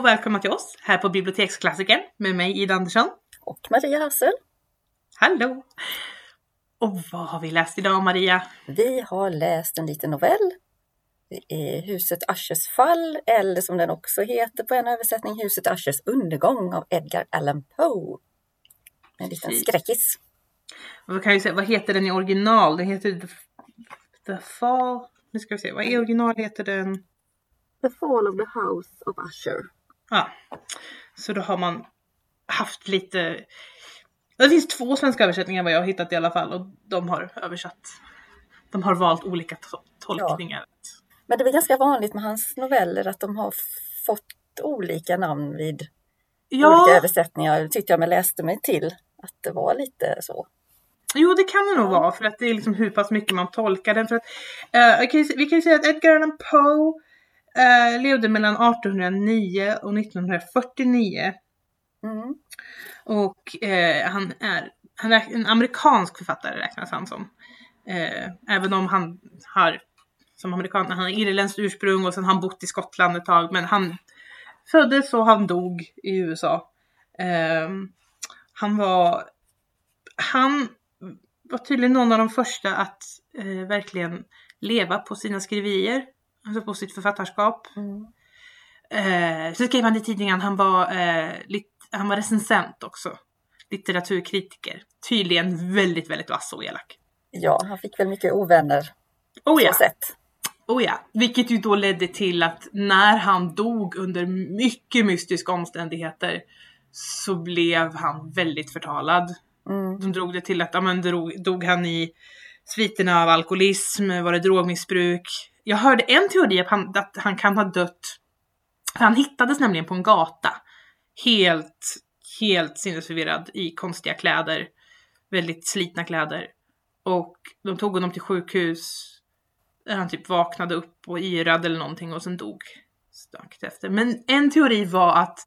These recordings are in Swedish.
och välkomna till oss här på Biblioteksklassikern med mig Ida Andersson. Och Maria Hassel. Hallå! Och vad har vi läst idag Maria? Vi har läst en liten novell. Det är Huset Aschers fall, eller som den också heter på en översättning, Huset Aschers undergång av Edgar Allan Poe. En liten Precis. skräckis. Vad, kan jag säga, vad heter den i original? Den heter The, The Fall... Nu ska vi se, vad i original heter den? The Fall of the House of Usher. Ja, så då har man haft lite... Det finns två svenska översättningar vad jag har hittat i alla fall och de har översatt. De har valt olika to- tolkningar. Men det är ganska vanligt med hans noveller att de har fått olika namn vid olika Ja, översättningar. tyckte jag mig läste mig till att det var lite så. jo det kan det nog vara för att det är liksom hur pass mycket man tolkar den. För att, eh, okej, vi kan ju säga att Edgar Allan Poe eh, levde mellan 1809 och 1949. Mm. Och eh, han är han är en amerikansk författare räknas han som. Eh, även om han har som amerikan, han har irländskt ursprung och sen har han bott i Skottland ett tag. Men han föddes och han dog i USA. Eh, han var han var tydligen någon av de första att eh, verkligen leva på sina skriverier. Alltså på sitt författarskap. Mm. Eh, så skrev han i tidningen, han var, eh, lit, han var recensent också. Litteraturkritiker. Tydligen väldigt, väldigt vass och elak. Ja, han fick väl mycket ovänner Oh ja, sätt. oh ja. Vilket ju då ledde till att när han dog under mycket mystiska omständigheter så blev han väldigt förtalad. Mm. De drog det till att, ja men drog, dog han i sviterna av alkoholism, var det drogmissbruk? Jag hörde en teori att han, att han kan ha dött, han hittades nämligen på en gata. Helt, helt sinnesförvirrad i konstiga kläder. Väldigt slitna kläder. Och de tog honom till sjukhus. Där han typ vaknade upp och yrade eller någonting och sen dog strax efter. Men en teori var att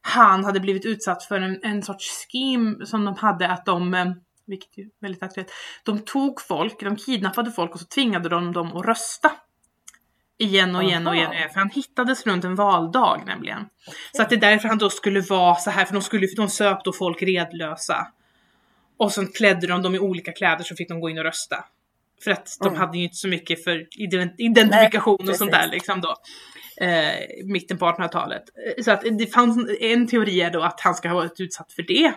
han hade blivit utsatt för en, en sorts skim som de hade att de, eh, vilket är väldigt aktuellt, de tog folk, de kidnappade folk och så tvingade de dem att rösta. Igen och igen och igen, för han hittades runt en valdag nämligen. Så att det är därför han då skulle vara så här, för de, skulle, de söp då folk redlösa. Och sen klädde de dem i olika kläder så fick de gå in och rösta. För att de Mm. hade ju inte så mycket för ident- identifikation Nej, och sånt där liksom då. Eh, mitten på 1800-talet. Eh, Så att det fanns en teori är då att han ska ha varit utsatt för det.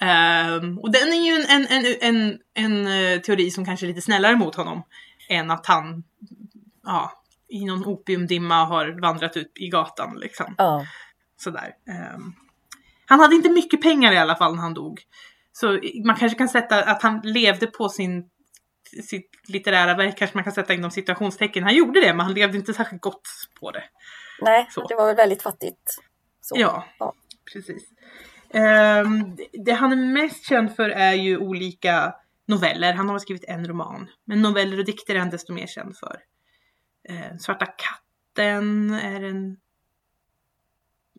Ehm, och den är ju en, en, en, en, en eh, teori som kanske är lite snällare mot honom. Än att han ja, i någon opiumdimma har vandrat ut i gatan liksom. Ja. Sådär. Ehm, han hade inte mycket pengar i alla fall när han dog. Så man kanske kan sätta att han levde på sin sitt litterära verk kanske man kan sätta inom situationstecken. Han gjorde det men han levde inte särskilt gott på det. Nej, Så. det var väl väldigt fattigt. Så. Ja, Ja. precis. Ehm, det- han är mest känd för är ju olika noveller. Han har skrivit en roman. Men noveller och dikter är han desto mer känd för. Ehm, Svarta katten är en...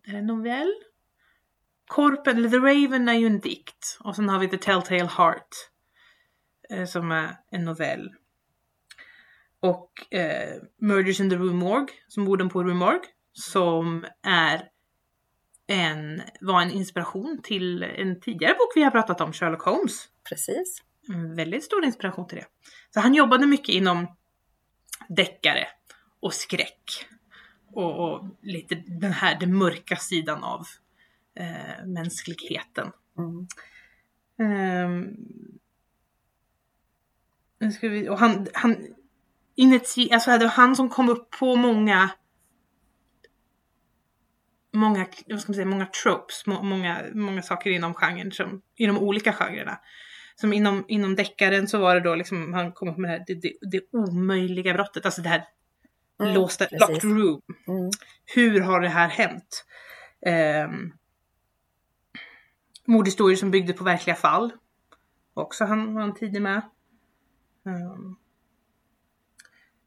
Är det en novell? Korpen, eller The Raven är ju en dikt. Och sen har vi The Telltale Heart. Eh, som är en novell. Och eh, Murders in the Rue Morgue, som Morden på Rue Morgue. Som är en, var en inspiration till en tidigare bok vi har pratat om, Sherlock Holmes. Precis. En väldigt stor inspiration till det. Så han jobbade mycket inom deckare och skräck. Och, och lite den här, den mörka sidan av eh, mänskligheten. Mm. Ska vi, och han, han, initi, alltså det var han som kom upp på många många, vad ska man säga, många tropes, må, många, många saker inom genren, som, i de olika genrerna. Som inom, inom deckaren så var det då liksom, han kom upp med det här, det, det, det omöjliga brottet, alltså det här Mm, låsta, precis. locked room. Mm. Hur har det här hänt? Um, mordhistorier som byggde på verkliga fall. Också han var han tidig med. Ehm,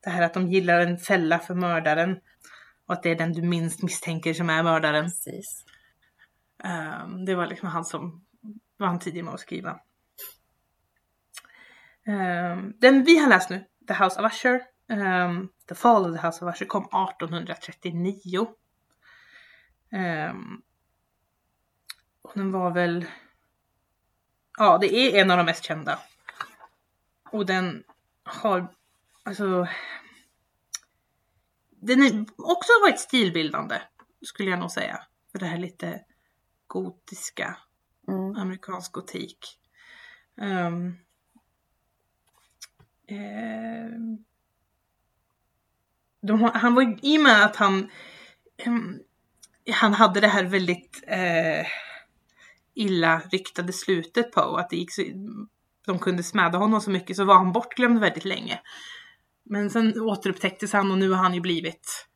det här att de gillar en fälla för mördaren. Och att det är den du minst misstänker som är mördaren. Precis. Ehm, det var liksom han som var han tidig med att skriva. Ehm, den vi har läst nu, The House of Usher, ehm, The Fall of the House of Usher, kom 1839. Um, och den var väl... Ja, det är en av de mest kända. Och den har, alltså... Den är också varit stilbildande, skulle jag nog säga. För det här lite gotiska, Mm. amerikansk gotik. Um, ehm, de, han var i och med att han ehm, han hade det här väldigt eh, illa ryktade slutet på att det gick så, de kunde smäda honom så mycket så var han bortglömd väldigt länge. Men sen återupptäcktes han och nu har han ju blivit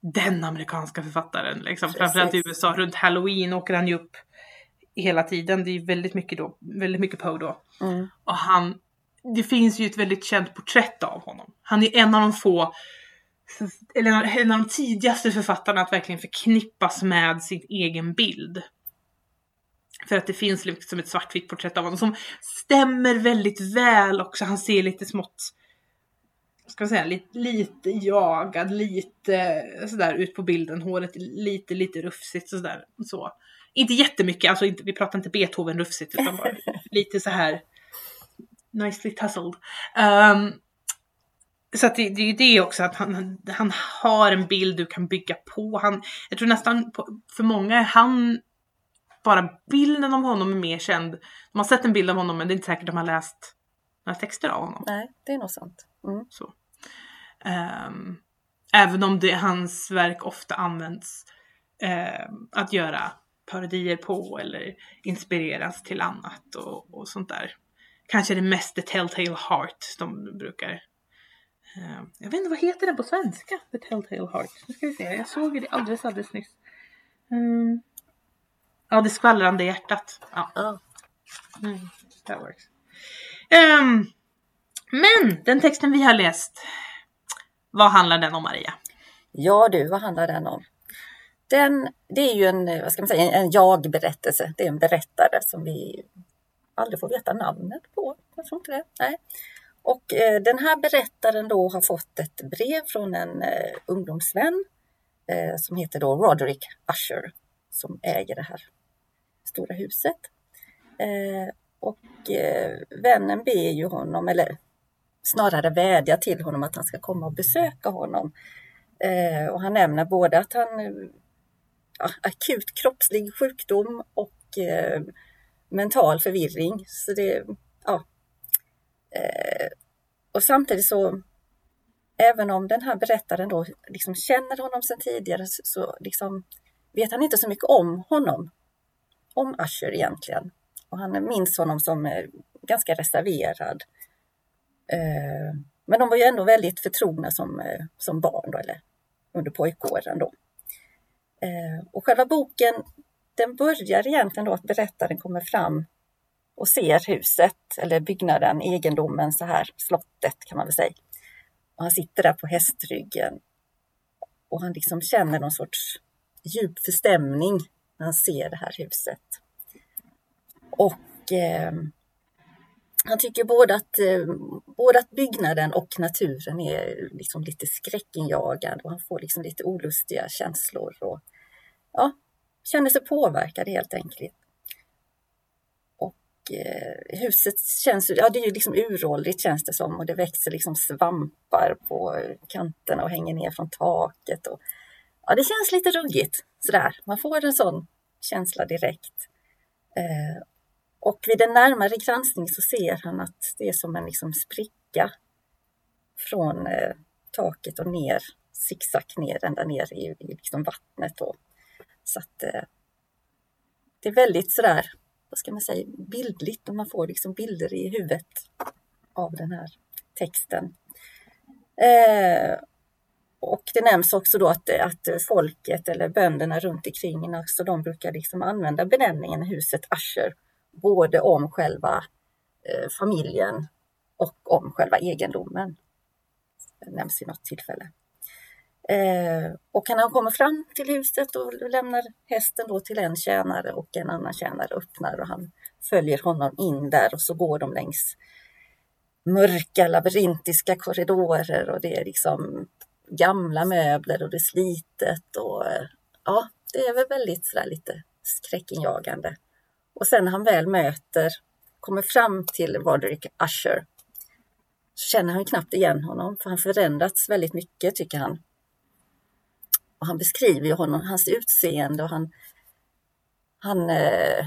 den amerikanska författaren. Liksom. Precis. Framförallt i USA. Runt halloween åker han ju upp hela tiden. Det är väldigt mycket, då, väldigt mycket Poe då. Mm. Och han, det finns ju ett väldigt känt porträtt av honom. Han är en av de få, eller en av de tidigaste författarna att verkligen förknippas med sin egen bild. För att det finns liksom ett svartvitt porträtt av honom som stämmer väldigt väl också. Han ser lite smått, ska man säga, lite, lite jagad, lite sådär ut på bilden. Håret lite, lite rufsigt sådär. Så. Inte jättemycket, alltså inte, vi pratar inte Beethoven rufsigt utan bara lite så här nicely tussled. Um, så att det, det är ju det också att han, han har en bild du kan bygga på. Han, jag tror nästan på, för många är han bara bilden av honom är mer känd. De har sett en bild av honom men det är inte säkert de har läst några texter av honom. Nej, det är nog sant. Mm. Så. Ehm, även om det, hans verk ofta används ehm, att göra parodier på eller inspireras till annat och, och sånt där. Kanske det mest The Telltale Heart de brukar. ehm, jag vet inte, vad heter den på svenska? The Telltale Heart. Nu ska vi se, jag såg det alldeles, alldeles nyss. Ja, Det skvallrande hjärtat. Ja. Mm, that works. Ehm, men den texten vi har läst, vad handlar den om Maria? ja du, vad handlar den om? Den, det är ju en, vad ska man säga, en, en jag-berättelse. Det är en berättare som vi aldrig får veta namnet på. Jag tror inte det. Nej. Och eh, den här berättaren då har fått ett brev från en eh, ungdomsvän eh, som heter då Roderick Usher som äger det här stora huset. Eh, och eh, vännen ber ju honom, eller snarare vädjar till honom att han ska komma och besöka honom. Eh, och han nämner både att han ja, akut kroppslig sjukdom och eh, mental förvirring. Så det, ja. Eh, och samtidigt så, även om den här berättaren då liksom känner honom sedan tidigare så, liksom vet han inte så mycket om honom. Om Usher egentligen. Och han minns honom som eh, ganska reserverad. Eh, men de var ju ändå väldigt förtrogna som, eh, som barn då, eller under pojkåren då. Eh, och själva boken den börjar egentligen då att berättaren kommer fram och ser huset eller byggnaden, egendomen så här, slottet kan man väl säga. Och han sitter där på hästryggen och han liksom känner någon sorts djup förstämning när han ser det här huset. Och eh, han tycker både att, eh, både att byggnaden och naturen är liksom lite skräckinjagande och han får liksom lite olustiga känslor. Och, ja, känner sig påverkad helt enkelt. Och eh, huset känns, ja det är ju liksom uråldrigt känns det som och det växer liksom svampar på kanterna och hänger ner från taket. Och, ja, det känns lite ruggigt sådär. Man får en sån känsla direkt. Eh, och vid en närmare granskning så ser han att det är som en liksom spricka från eh, taket och ner, zigzag ner, ända ner i, i liksom vattnet. Då. Så att eh, det är väldigt sådär, vad ska man säga, bildligt och man får liksom bilder i huvudet av den här texten. Eh, och det nämns också då att, att folket eller bönderna runt omkring alltså de brukar liksom använda benämningen huset Asher både om själva eh, familjen och om själva egendomen. Det nämns vid något tillfälle. Eh, och när han kommer fram till huset och lämnar hästen då till en tjänare och en annan tjänare öppnar och han följer honom in där och så går de längs mörka labyrintiska korridorer och det är liksom gamla möbler och det är slitet och eh, ja, det det är väl väldigt sådär lite skräckinjagande. Och sen när han väl möter, kommer fram till Roderick Usher, så känner han knappt igen honom, för han förändrats väldigt mycket tycker han. Och han beskriver ju honom, hans utseende och han, han eh,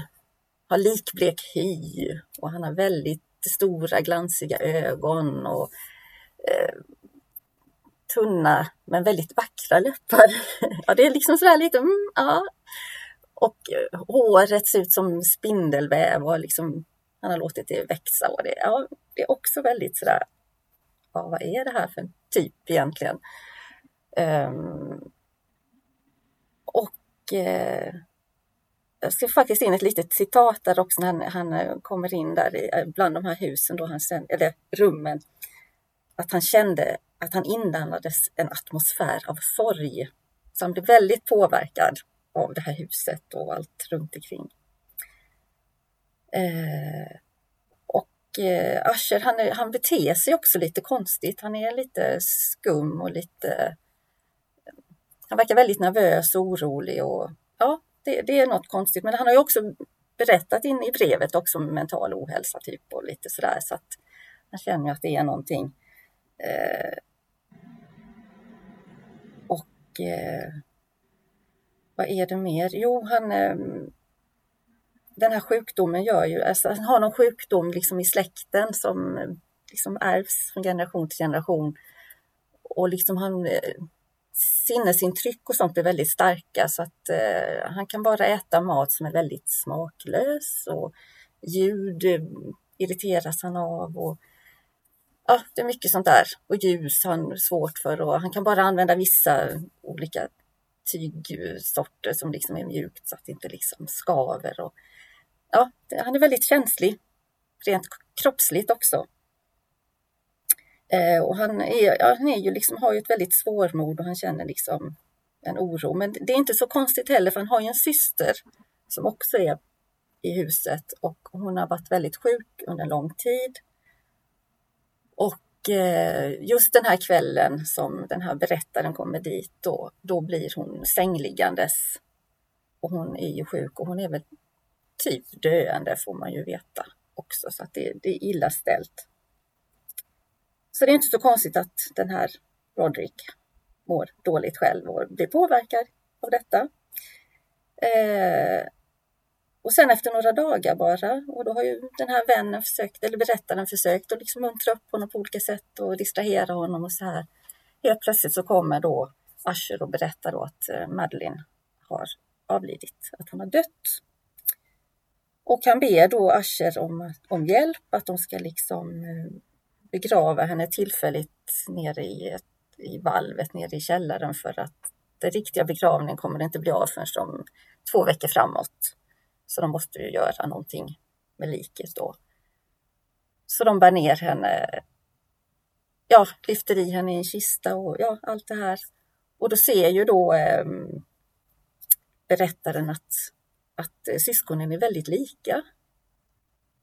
har likblek hy och han har väldigt stora glansiga ögon och eh, tunna men väldigt vackra läppar. ja, det är liksom sådär lite, mm, ja. Och eh, håret ser ut som spindelväv och liksom, han har låtit det växa. Och det, ja, det är också väldigt sådär, ja, vad är det här för en typ egentligen? Um, och eh, jag ska faktiskt in ett litet citat där också när han, han eh, kommer in där i, eh, bland de här husen, då han, eller rummen. Att han kände att han inandades en atmosfär av sorg. Så han blev väldigt påverkad av det här huset och allt runt omkring. Eh, och eh, Asher, han, är, han beter sig också lite konstigt. Han är lite skum och lite... Han verkar väldigt nervös och orolig och ja, det, det är något konstigt. Men han har ju också berättat in i brevet också om mental ohälsa typ och lite sådär så att han känner ju att det är någonting. Eh, och eh, vad är det mer? Jo, han ehm, den här sjukdomen gör ju, alltså han har någon sjukdom liksom i släkten som eh, liksom ärvs från generation till generation. Och liksom han eh, sinnesintryck och sånt är väldigt starka så att eh, han kan bara äta mat som är väldigt smaklös och ljud eh, irriteras han av och ja, det är mycket sånt där. Och ljus har han svårt för och han kan bara använda vissa olika tygsorter som liksom är mjukt så att det inte liksom skaver. Och, ja, han är väldigt känslig, rent kroppsligt också. Eh, och han, är, ja, han är ju liksom, har ju ett väldigt svårmod och han känner liksom en oro. Men det är inte så konstigt heller för han har ju en syster som också är i huset och hon har varit väldigt sjuk under en lång tid. Och eh, just den här kvällen som den här berättaren kommer dit då, då blir hon sängliggandes. Och hon är ju sjuk och hon är väl typ döende får man ju veta också så att det, det är illa ställt. Så det är inte så konstigt att den här Roderick mår dåligt själv och blir påverkad av detta. Eh, och sen efter några dagar bara, och då har ju den här vännen försökt, eller berättaren försökt att liksom muntra upp honom på olika sätt och distrahera honom och så här. Helt plötsligt så kommer då Asher och berättar då att eh, Madeline har avlidit, att hon har dött. Och han ber då Asher om, om hjälp, att de ska liksom eh, begrava henne tillfälligt nere i, ett, i valvet nere i källaren för att den riktiga begravningen kommer inte bli av förrän om två veckor framåt. Så de måste ju göra någonting med liket då. Så de bär ner henne, ja, lyfter i henne i en kista och ja, allt det här. Och då ser ju då eh, berättaren att, att eh, syskonen är väldigt lika.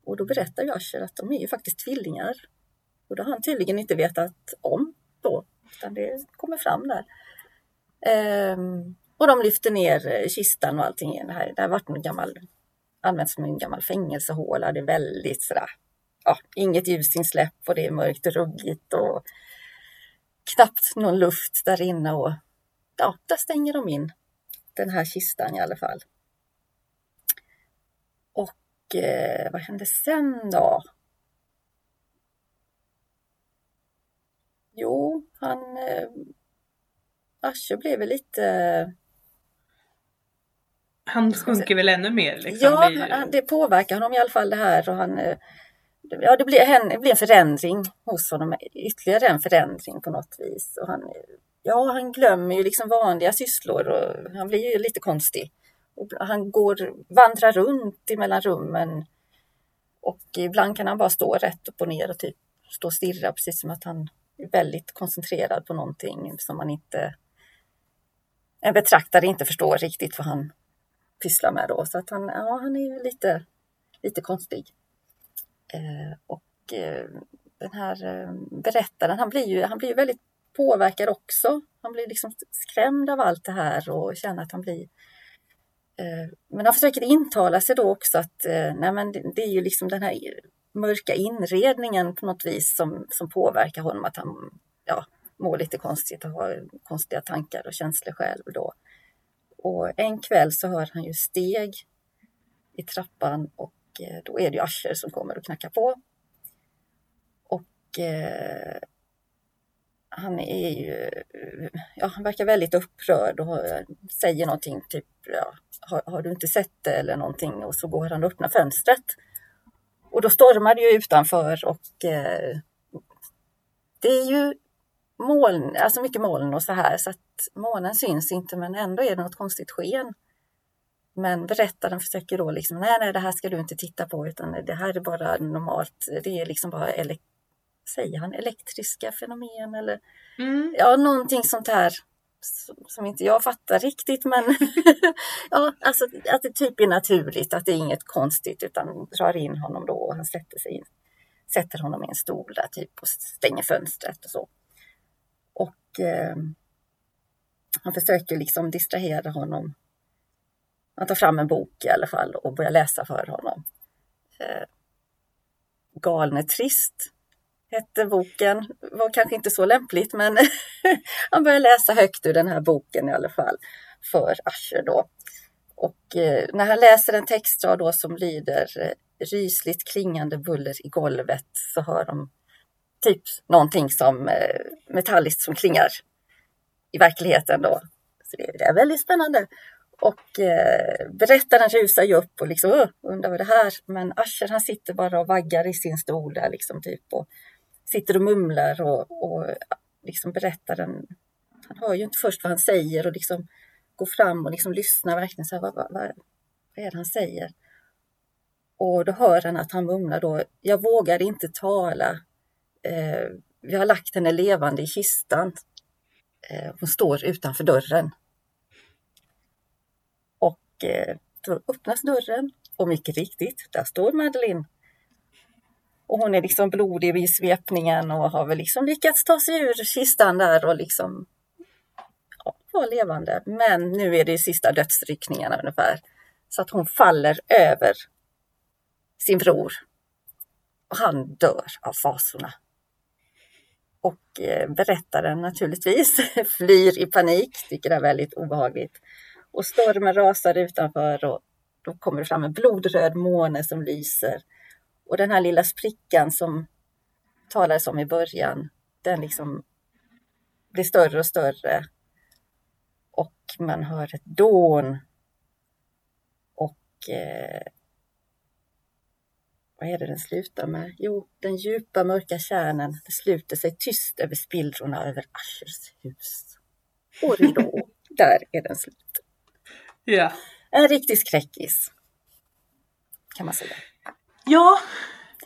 Och då berättar ju att de är ju faktiskt tvillingar. Och det har han tydligen inte vetat om då, utan det kommer fram där. Eh, och de lyfter ner eh, kistan och allting. Det, här, det här varit en gammal, använts som en gammal fängelsehåla. Det är väldigt sådär, ja, inget ljusinsläpp och det är mörkt och ruggigt och knappt någon luft där inne. Och ja, där stänger de in den här kistan i alla fall. Och eh, vad hände sen då? Jo, han... Eh, Asche blev väl lite... Han sjunker väl ännu mer? Liksom. Ja, blir... det påverkar honom i alla fall det här och han... Eh, ja, det blir, en, det blir en förändring hos honom, ytterligare en förändring på något vis. Och han, ja, han glömmer ju liksom vanliga sysslor och han blir ju lite konstig. Och han går, vandrar runt emellan rummen och ibland kan han bara stå rätt upp och ner och typ stå och stirra precis som att han väldigt koncentrerad på någonting som man inte en betraktare inte förstår riktigt vad han pysslar med då. Så att han, ja, han är lite, lite konstig. Eh, och eh, den här eh, berättaren, han blir ju han blir väldigt påverkad också. Han blir liksom skrämd av allt det här och känner att han blir eh, men han försöker intala sig då också att eh, nej men det, det är ju liksom den här mörka inredningen på något vis som, som påverkar honom, att han ja, mår lite konstigt och har konstiga tankar och känslor själv då. Och en kväll så hör han ju steg i trappan och eh, då är det ju Asher som kommer och knackar på. Och eh, han är ju, ja, han verkar väldigt upprörd och säger någonting typ, ja, har, har, du inte sett det eller någonting? Och så går han och öppnar fönstret. Och då stormar det ju utanför och eh, det är ju moln, alltså mycket moln och så här så att månen syns inte men ändå är det något konstigt sken. Men berättaren försöker då liksom, nej, nej, det här ska du inte titta på utan det här är bara normalt. Det är liksom bara, elek säger han, elektriska fenomen eller mm. ja, någonting sånt här som inte jag fattar riktigt men ja, alltså att det typ är naturligt, att det är inget konstigt utan drar in honom då och han sätter sig in, sätter honom i en stol där typ och stänger fönstret och så. Eh, han försöker liksom distrahera honom. Han tar fram en bok i alla fall och börjar läsa för honom. Eh, Galne trist hette boken. Var kanske inte så lämpligt men han börjar läsa högt ur den här boken i alla fall för Asher då. Och eh, när han läser en textrad då som lyder eh, rysligt klingande buller i golvet så hör de typ någonting som eh, metalliskt som klingar i verkligheten då. Så det, det är väldigt spännande. Och eh, berättaren rusar ju upp och liksom undrar vad det här Men Asher han sitter bara och vaggar i sin stol där liksom typ och sitter och mumlar och, och liksom berättaren, han hör ju inte först vad han säger och liksom går fram och liksom lyssnar verkligen så här, vad, vad, vad, vad är det han säger? Och då hör han att han mumlar då, jag vågar inte tala. Eh, vi har lagt henne levande i kistan. Eh, hon står utanför dörren. Och eh, då öppnas dörren och mycket riktigt, där står Madeleine och hon är liksom blodig vid svepningen och har väl liksom lyckats ta sig ur kistan där och liksom ja, vara levande. Men nu är det sista dödsryckningarna ungefär. Så att hon faller över sin bror. Och han dör av fasorna. Och eh, berättaren naturligtvis flyr i panik, tycker det är väldigt obehagligt. Och stormen rasar utanför och då kommer det fram en blodröd måne som lyser. Och den här lilla sprickan som talades om i början, den liksom blir större och större. Och man hör ett dån. Och eh, vad är det den slutar med? Jo, den djupa mörka kärnan det sluter sig tyst över spillrorna över Ashers hus. Och ridå, där är den slut. Ja. En riktig skräckis. Kan man säga. Ja,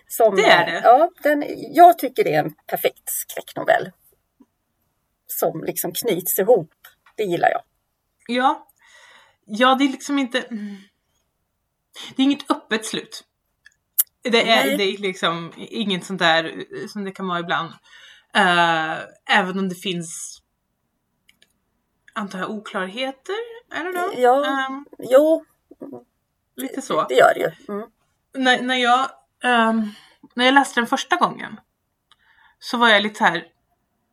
som, det är det. Ja, den, jag tycker det är en perfekt skräcknovell. Som liksom knyts ihop. Det gillar jag. Ja. Ja, det är liksom inte... Det är inget öppet slut. Det är, det är liksom inget sånt där som det kan vara ibland. Uh, även om det finns antar jag oklarheter? I don't know. Ja, um, jo. Lite så. Det gör det ju. Mm när, när jag um, när jag läste den första gången så var jag lite så här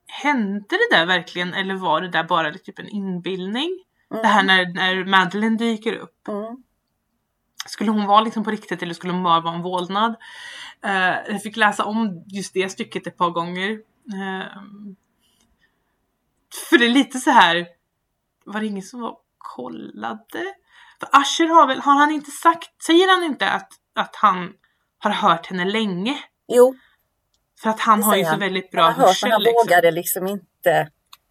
hände det där verkligen eller var det där bara typ en inbildning? Mm. Det här när, när Madeleine dyker upp. Mm. Skulle hon vara liksom på riktigt eller skulle hon bara vara en vålnad? Uh, jag fick läsa om just det stycket ett par gånger. Uh, för det är lite så här var det ingen som var kollade? För Asher har väl, har han inte sagt, säger han inte att att han har hört henne länge. Jo. För att han har ju så han. väldigt bra han har hörsel. Han liksom. vågade liksom inte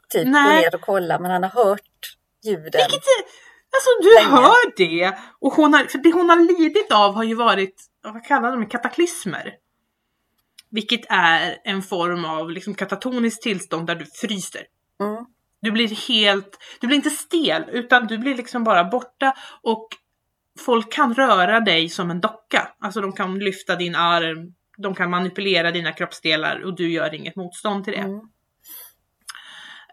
typ Nej. gå ner och kolla men han har hört ljuden. Vilket, alltså du länge. hör det! Och hon har, för det hon har lidit av har ju varit, vad kallar de kataklysmer. Vilket är en form av liksom katatoniskt tillstånd där du fryser. Mm. Du blir helt, du blir inte stel utan du blir liksom bara borta och folk kan röra dig som en docka. Alltså de kan lyfta din arm, de kan manipulera dina kroppsdelar och du gör inget motstånd till det. Mm.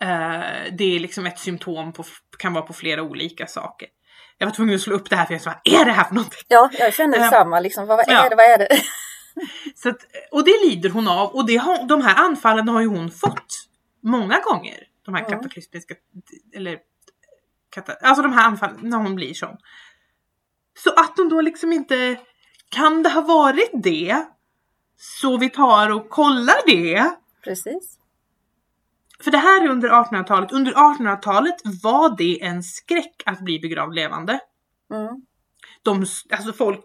Uh, det är liksom ett symptom på, kan vara på flera olika saker. Jag var tvungen att slå upp det här för jag sa, vad är det här för någonting? Ja, jag känner Eh, detsamma. Liksom, vad, vad är ja. det? Vad är det? Så att, och det lider hon av och det har, de här anfallen har ju hon fått många gånger. De här Mm. kataklysmiska, eller kata, alltså de här anfallen när hon blir sån. Så att de då liksom inte, kan det ha varit det? Så vi tar och kollar det. Precis. För det här är under 1800-talet. Under 1800-talet var det en skräck att bli begravd levande. Mm. De, alltså folk,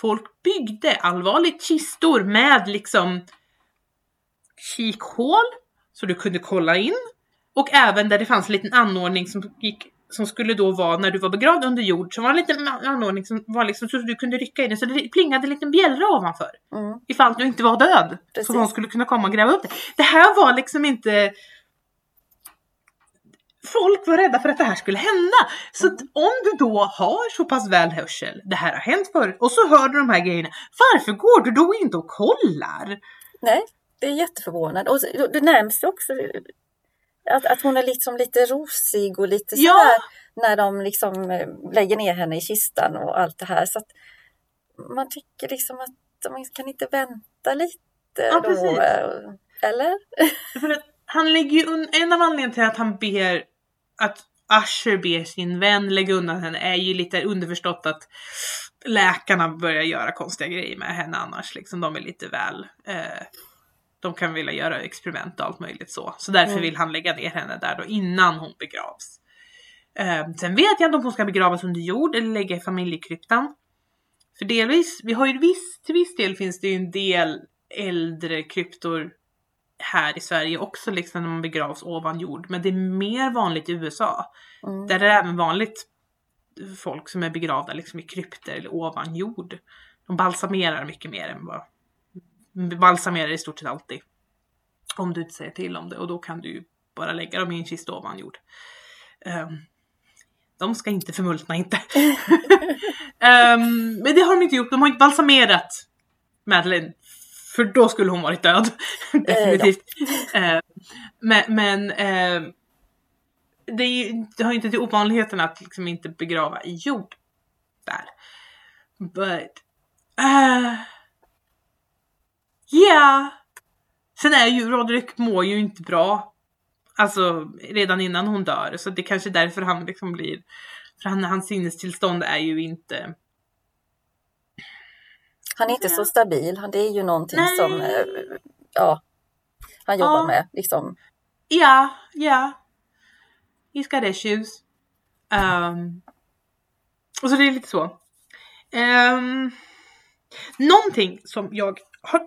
folk byggde allvarligt kistor med liksom kikhål så du kunde kolla in och även där det fanns en liten anordning som gick som skulle då vara när du var begravd under jord som var en liten anordning som var liksom så du kunde rycka i den så det plingade en liten bjällra ovanför Mm. ifall du inte var död. Precis. Så hon skulle kunna komma och gräva upp det. Det här var liksom inte Folk var rädda för att det här skulle hända. Så att om du då har så pass väl hörsel, det här har hänt förut, och så hör du de här grejerna. Varför går du då inte och kollar? Nej, det är jätteförvånad. Och det ju också att, att hon är liksom lite rosig och lite Ja. sådär när de liksom eh, lägger ner henne i kistan och allt det här. Så man tycker liksom att man kan inte vänta lite Ja, då. precis. eh, Eller? För att han lägger ju en av anledningarna till att han ber att Usher ber sin vän lägga undan henne är ju lite underförstått att läkarna börjar göra konstiga grejer med henne annars. Liksom, de är lite väl... Eh, de kan vilja göra experiment och allt möjligt så. Så därför Mm. vill han lägga ner henne där då innan hon begravs. Eh, sen vet jag inte om hon ska begravas under jord eller lägga i familjekryptan. För delvis, vi har ju viss, till viss del finns det ju en del äldre kryptor här i Sverige också liksom när man begravs ovan jord. Men det är mer vanligt i USA. Mm. Där är det även vanligt folk som är begravda liksom i krypter eller ovan jord. De balsamerar mycket mer än vad... Balsamerar i stort sett alltid. Om du inte säger till om det och då kan du ju bara lägga dem i en kista ovan jord. Ehm, de ska inte förmultna inte. Ehm, men det har de inte gjort. De har inte balsamerat Madeleine. För då skulle hon varit död. Definitivt. Ehm, men men ehm, det, är ju, det ju inte till ovanligheten att liksom inte begrava i jord där. But... Uh, yeah. Sen är ju Roderick mår ju inte bra. Alltså redan innan hon dör. Så det är kanske är därför han liksom blir... För han, hans sinnestillstånd är ju inte... Han är inte så stabil. Han- Det är ju någonting Nej. som eh, ja, han jobbar Ja. med. Liksom. Ja, ja. He's got issues. Um, och så det är lite så. Um, någonting som jag har...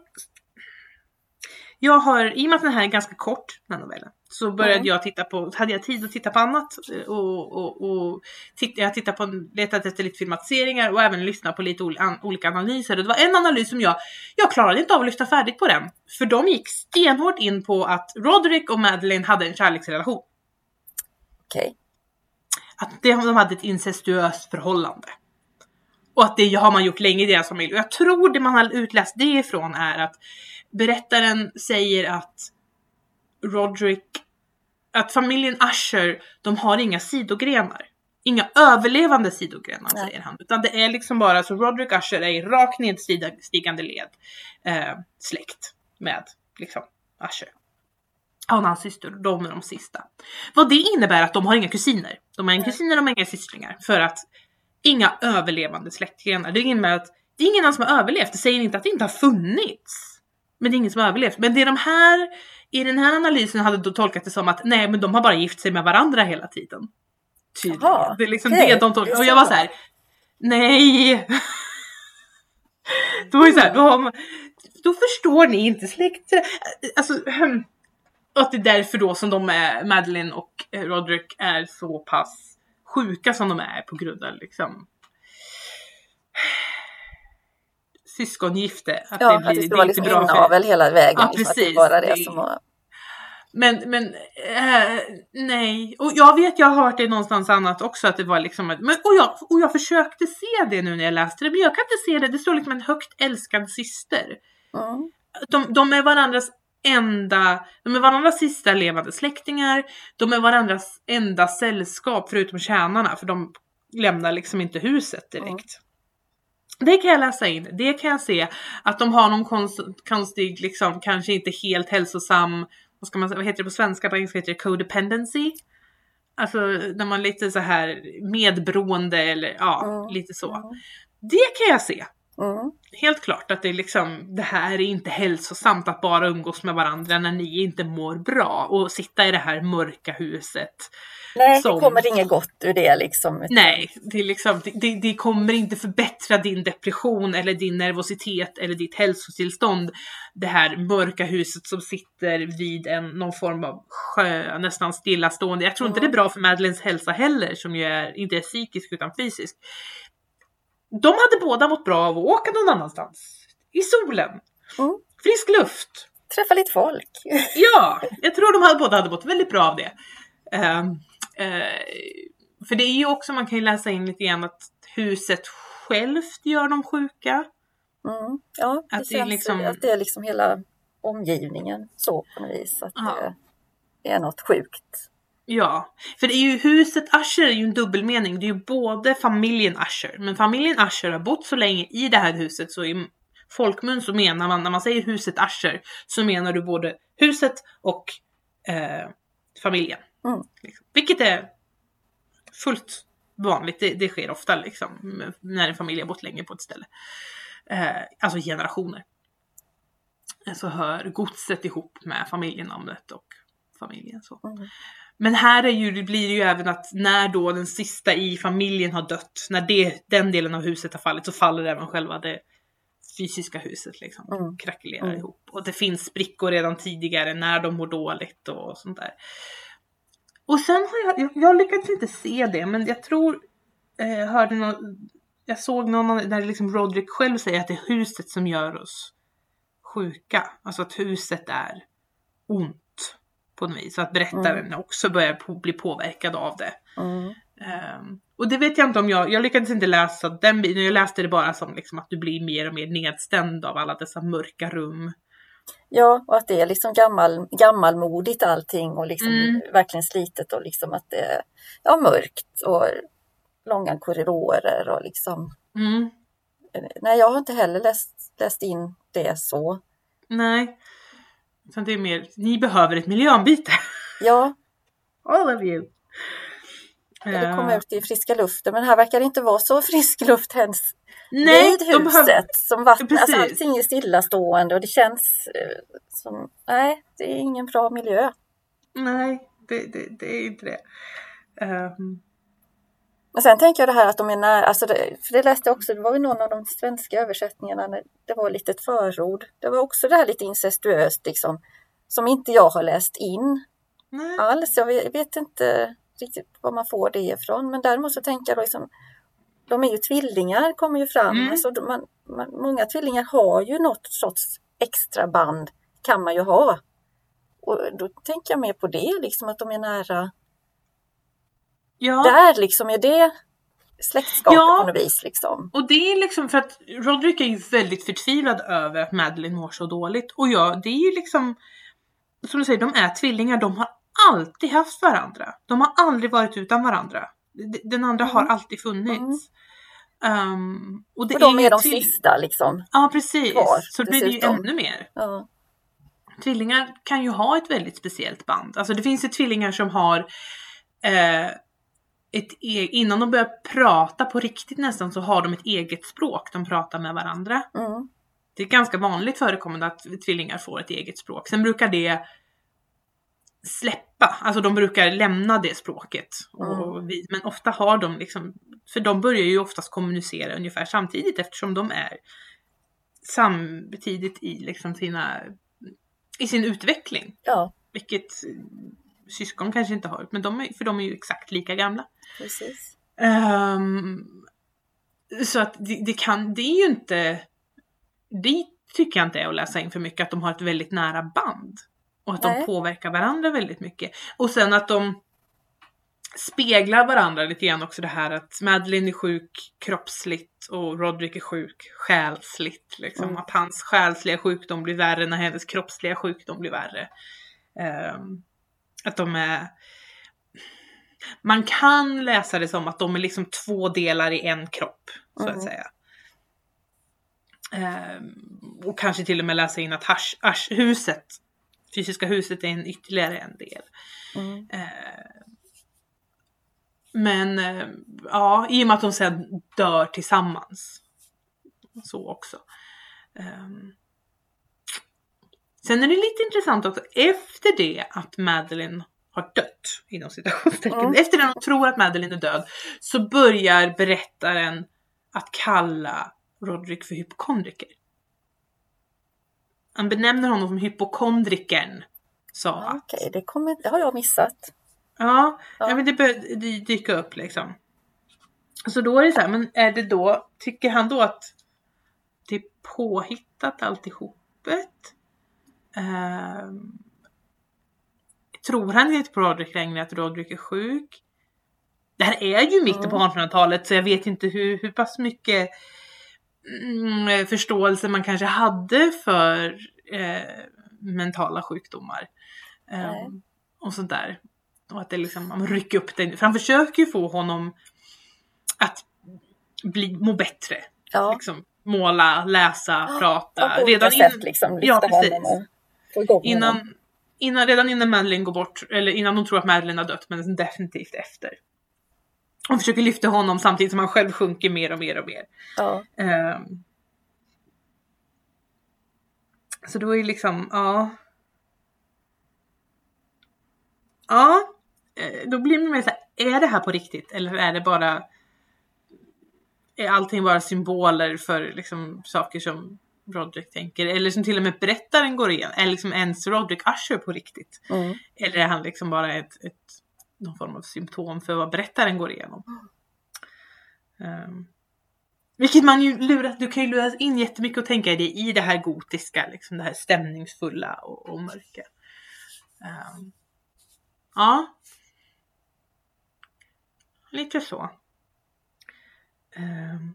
Jag har, i och med att den här är ganska kort, den här novellen, så började Mm. jag titta på, hade jag tid att titta på annat eh, och, och, och titt, jag tittade på, letat efter lite filmatiseringar och även lyssnat på lite olika analyser. Och det var en analys som jag, jag klarade inte av att lyssna färdigt på den. För de gick stenhårt in på att Roderick och Madeleine hade en kärleksrelation. Okej. Att det, de hade ett incestuöst förhållande. Och att det har man gjort länge i deras familj. Och jag tror det man har utläst det ifrån är att berättaren säger att Roderick, att familjen Usher, de har inga sidogrenar. Inga överlevande sidogrenar Nej. säger han. Utan det är liksom bara så Roderick Usher är i rakt nedstigande led eh, släkt med liksom Usher. Han och hans syster, de är de sista. Vad det innebär att de har inga kusiner. De har inga kusiner, de har inga systringar. För att inga överlevande släktgrenar. Det innebär att det är ingen annan som har överlevt. Det säger inte att det inte har funnits. Men det är ingen som har överlevt. Men det är de här, i den här analysen hade då tolkat det som att nej men de har bara gift sig med varandra hela tiden. Tydligen. Jaha, det är liksom okej. det de tolkar. Och jag var så. här. nej. då är så här, då, då förstår ni inte släkt. Alltså, att det är därför då som de är, Madeline och eh, Roderick är så pass sjuka som de är på grund av liksom syskongifte. Att Ja, det, att blir, det det ska vara liksom för inavel hela vägen. Ja, liksom, att det precis. bara det Det- som har... Men, men eh, nej. Och jag vet, jag har hört det någonstans annat också att det var liksom men, och, jag, och jag försökte se det nu när jag läste det, men jag kan inte se det. Det står liksom en högt älskad syster. Mm. De, de är varandras enda, de är varandras sista levande släktingar. De är varandras enda sällskap förutom tjänarna för de lämnar liksom inte huset direkt. Det kan jag läsa in. Det kan jag se att de har någon konst, konstig, liksom kanske inte helt hälsosam, vad ska man vad heter det på svenska? På engelska heter det codependency. Alltså när man lite så här medberoende eller ja, Mm. lite så. Mm. Det kan jag se. Mm. Helt klart att det är liksom, det här är inte hälsosamt att bara umgås med varandra när ni inte mår bra och sitta i det här mörka huset. Nej, Som- det kommer inget gott ur det liksom. utan- Nej, det, är liksom, det- det, kommer inte förbättra din depression eller din nervositet eller ditt hälsotillstånd. Det här mörka huset som sitter vid en, någon form av sjö, nästan stillastående. Jag tror inte det är bra för Madeleines hälsa heller, som ju är, inte är psykisk utan fysisk. De hade båda mått bra av att åka någon annanstans. I solen. Mm. Frisk luft. Träffa lite folk. Ja, jag tror de hade, båda hade mått väldigt bra av det. Eh, för det är ju också, man kan ju läsa in lite grann att huset självt gör dem sjuka. Mm. Ja, det Att det är känns liksom- att det är liksom hela omgivningen så på något vis. Att Ja. det är något sjukt. Ja, för det är ju huset Usher är ju en dubbelmening. Det är ju både familjen Usher, men familjen Usher har bott så länge i det här huset så i folkmun så menar man, när man säger huset Usher, så menar du både huset och eh, familjen. Mm. Liksom. Vilket är fullt vanligt, det, det sker ofta liksom, när en familj har bott länge på ett ställe. Eh, alltså generationer. Så hör godset ihop med familjenamnet och familjen. Så. Mm. Men här är ju, det blir det ju även att när då den sista i familjen har dött, när det, den delen av huset har fallit så faller även själva det fysiska huset liksom. Mm. Krackelerar Mm. ihop. Och det finns sprickor redan tidigare när de mår dåligt och sånt där. Och sen har jag, jag, jag lyckades inte se det men jag tror, eh, hörde någon, jag såg någon där liksom Roderick själv säger att det är huset som gör oss sjuka. Alltså att huset är ont på något vis. Så att berättaren också börjar på, bli påverkad av det. Mm. Ehm, och det vet jag inte om jag, jag lyckades inte läsa den biten, jag läste det bara som liksom att du blir mer och mer nedstämd av alla dessa mörka rum. Ja, och att det är liksom gammal, gammalmodigt allting och liksom Mm. verkligen slitet och liksom att det är ja, mörkt och långa korridorer och liksom. Mm, Nej, jag har inte heller läst, läst in det så. nej. Utan det är mer, ni behöver ett miljöombyte. Ja, All of you. Eller komma ut i friska luften, men här verkar det inte vara så frisk luft ens nej, vid huset. behöver, Som vatten, alltså allting är stillastående och det känns eh, som, nej, det är ingen bra miljö. nej, det, det, det är inte det. Ehm, Men sen tänker jag det här att de är nära, alltså det, för det läste jag också, det var ju någon av de svenska översättningarna, det var lite ett förord. Det var också det här lite incestuöst liksom, som inte jag har läst in nej. alls. Jag vet, vet riktigt var man får det ifrån, men däremot så tänker jag då liksom, de är ju tvillingar, kommer ju fram. Mm. Alltså, man, man, många tvillingar har ju något sorts extra band, kan man ju ha. Och då tänker jag mer på det, liksom att de är nära. Ja. Där liksom är det släktskapet Ja. på något vis. Liksom. Och det är liksom för att Roderick är ju väldigt förtvivlad över att Madeline mår så dåligt. Och ja, det är ju liksom, som du säger, de är tvillingar, de har alltid haft varandra. De har aldrig varit utan varandra. Den andra har Mm. alltid funnits. Um, och det Och de ju är de sista liksom. Ja, precis. kvar, så det blir det ju ännu mer. Ja. Tvillingar kan ju ha ett väldigt speciellt band. Alltså det finns ju tvillingar som har eh, ett e- innan de börjar prata på riktigt nästan så har de ett eget språk de pratar med varandra. Mm. Det är ganska vanligt förekommande att tvillingar får ett eget språk. Sen brukar det släppa, alltså de brukar lämna det språket. Och vi, men ofta har de liksom, för de börjar ju oftast kommunicera ungefär samtidigt eftersom de är samtidigt i liksom sina, i sin utveckling. ja, Vilket eh, syskon kanske inte har, men de är, för de är ju exakt lika gamla. precis. Ehm, så att det, det kan, det är ju inte, det tycker jag inte är att läsa in för mycket, att de har ett väldigt nära band. Och att Nej. de påverkar varandra väldigt mycket. Och sen att de speglar varandra lite grann också det här att Madeline är sjuk kroppsligt och Roderick är sjuk själsligt. Liksom. Mm. Att hans själsliga sjukdom blir värre när hennes kroppsliga sjukdom blir värre. Ehm, att de är man kan läsa det som att de är liksom två delar i en kropp, så att Mm. säga. Ehm, och kanske till och med läsa in att hash, ash, huset, fysiska huset är en ytterligare en del. Mm. Eh, men eh, ja, i och med att de sen dör tillsammans. Så också. Ehm. Sen är det lite intressant också, efter det att Madeline har dött, inom citationstecken, Mm. efter det de tror att Madeline är död, så börjar berättaren att kalla Roderick för hypokondriker. Han benämner honom som hypokondrikern, sa att. Okej, det, kommer, det har jag missat. Ja, Ja. ja. men det börjar dy- dyka upp liksom. Så då är det så här, men är det då, tycker han då att det är påhittat alltihopet? Ehm, tror han inte på Roderick längre, att Roderick är sjuk? Det här är ju mitten på Mm. 1800-talet så jag vet inte hur, hur pass mycket förståelse man kanske hade för eh, mentala sjukdomar. Ehm, och sånt där. Och att det liksom, man rycker upp det. För han försöker ju få honom att bli, må bättre. Ja, Liksom, måla, läsa, Ja, prata. olika Redan sätt in, liksom. Lyfta Ja, precis. och innan, innan, redan innan Madeleine går bort, eller innan de tror att Madeleine har dött, men definitivt efter. De försöker lyfta honom samtidigt som han själv sjunker mer och mer och mer. Ja, Ehm. så då är det liksom, ja. Ja, eh, då blir man mer såhär, är det här på riktigt eller är det bara är allting bara symboler för liksom saker som Roderick tänker eller som till och med berättaren går igenom, är liksom ens Roderick Usher på riktigt? mm. Eller är han liksom bara ett, ett, någon form av symptom för vad berättaren går igenom? Um, vilket man ju lurat, du kan ju luras in jättemycket och tänka det i det här gotiska, liksom det här stämningsfulla och, och mörka. Ehm, ja. Lite så. Um,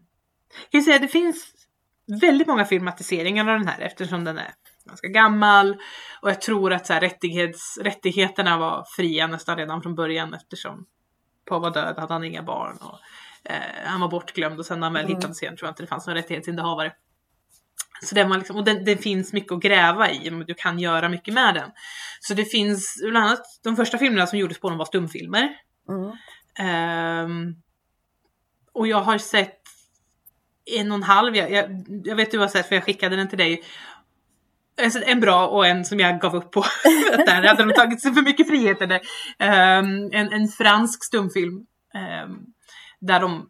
jag kan säga, det finns väldigt många filmatiseringar av den här eftersom den är ganska gammal. Och jag tror att så här, rättighets, rättigheterna var fria nästan redan från början eftersom Paul var död, hade han inga barn. Och, eh, han var bortglömd och sen när han väl Mm. hittades igen tror jag inte det fanns någon rättighetsinnehavare. Så den var liksom, och den, det finns mycket att gräva i, men du kan göra mycket med den. Så det finns bland annat, de första filmerna som gjordes på den var stumfilmer. Mm. Ehm, och jag har sett en och en halv, jag, jag, jag vet du har sett för jag skickade den till dig. Sett en bra och en som jag gav upp på. Där hade de tagit sig för mycket friheter. Där. Ehm, en, en fransk stumfilm. ehm, där de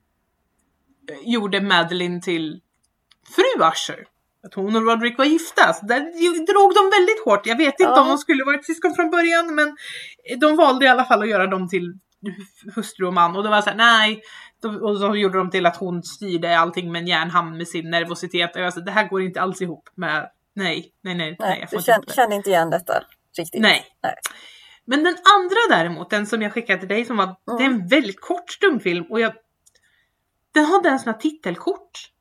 eh, gjorde Madeline till fru Usher. Att hon och Roderick var gifta. Så där drog de väldigt hårt. Jag vet inte Ja. om de skulle varit syskon från början men de valde i alla fall att göra dem till hustru och man och det var så här, nej. Och så gjorde de till att hon styrde allting med en järnhamn med sin nervositet. Och jag sa, det här går inte alls ihop med, nej, nej, nej, nej, jag får du inte kände, det. kände inte igen detta riktigt. Nej. Nej. Men den andra däremot, den som jag skickade till dig som var, det är en väldigt kort stumfilm och jag, den hade en sån här titelkort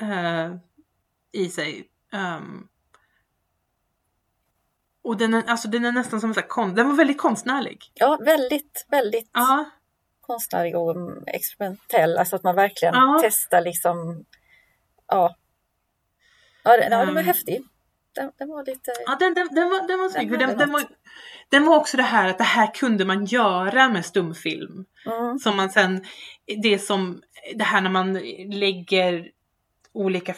eh, i sig. Ehm, och den är, alltså den är nästan som en sån den var väldigt konstnärlig. Ja, väldigt, väldigt Ja, konstnärlig och mm, experimentell. Alltså att man verkligen Ja. testar liksom. Ja. Ja, den, ja, den var Mm. häftig. Den, den var lite. ja den, den, den var, den var snygg. Den Den, den, var, den var också det här att det här kunde man göra med stumfilm. Mm, Som man sen, det som, det här när man lägger olika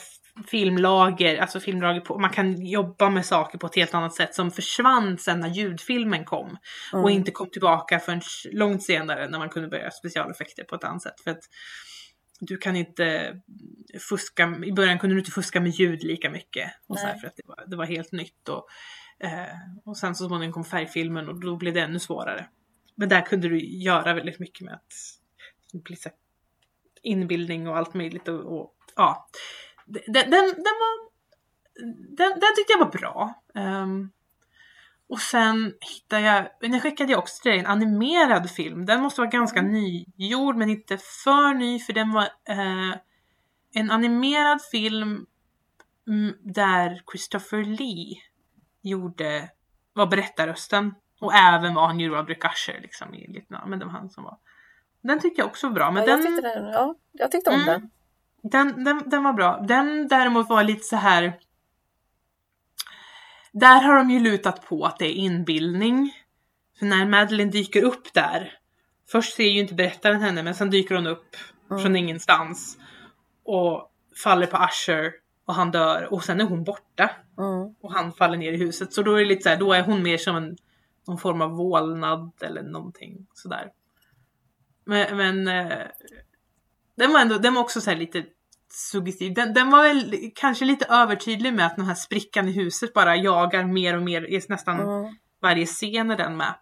filmlager, alltså filmlager på, man kan jobba med saker på ett helt annat sätt som försvann sen när ljudfilmen kom. Och mm. inte kom tillbaka förrän långt senare när man kunde börja specialeffekter på ett annat sätt. För att du kan inte fuska, i början kunde du inte fuska med ljud lika mycket. Och så här, för att det var, det var helt nytt. Och, eh, och sen så småningom kom färgfilmen och då blev det ännu svårare. Men där kunde du göra väldigt mycket med att här inbildning och allt möjligt. Och, och ja. Den, den, den var den, den tyckte jag var bra. Ehm, och sen hittade jag, nu skickade jag också till dig en animerad film. Den måste vara ganska nygjord men inte för ny för den var eh, en animerad film mm, där Christopher Lee gjorde, var berättarrösten Och även var han ju Roderick Usher liksom i lite, men det var han som var. Den tycker jag också var bra. Men ja, den, jag, tyckte den, ja, jag tyckte om Mm. den. den, den, den var bra. Den däremot var lite så här. Där har de ju lutat på att det är inbildning. För när Madeline dyker upp där. Först ser ju inte berättaren henne men sen dyker hon upp Mm. från ingenstans. Och faller på Usher och han dör och sen är hon borta. Mm. Och han faller ner i huset. Så då är det lite så här, då är hon mer som en någon form av vålnad eller någonting sådär. Men, men eh, den var ändå, den var också så här lite suggestiv. Den, den var väl kanske lite övertydlig med att den här sprickan i huset bara jagar mer och mer i nästan Mm. varje scen är den med.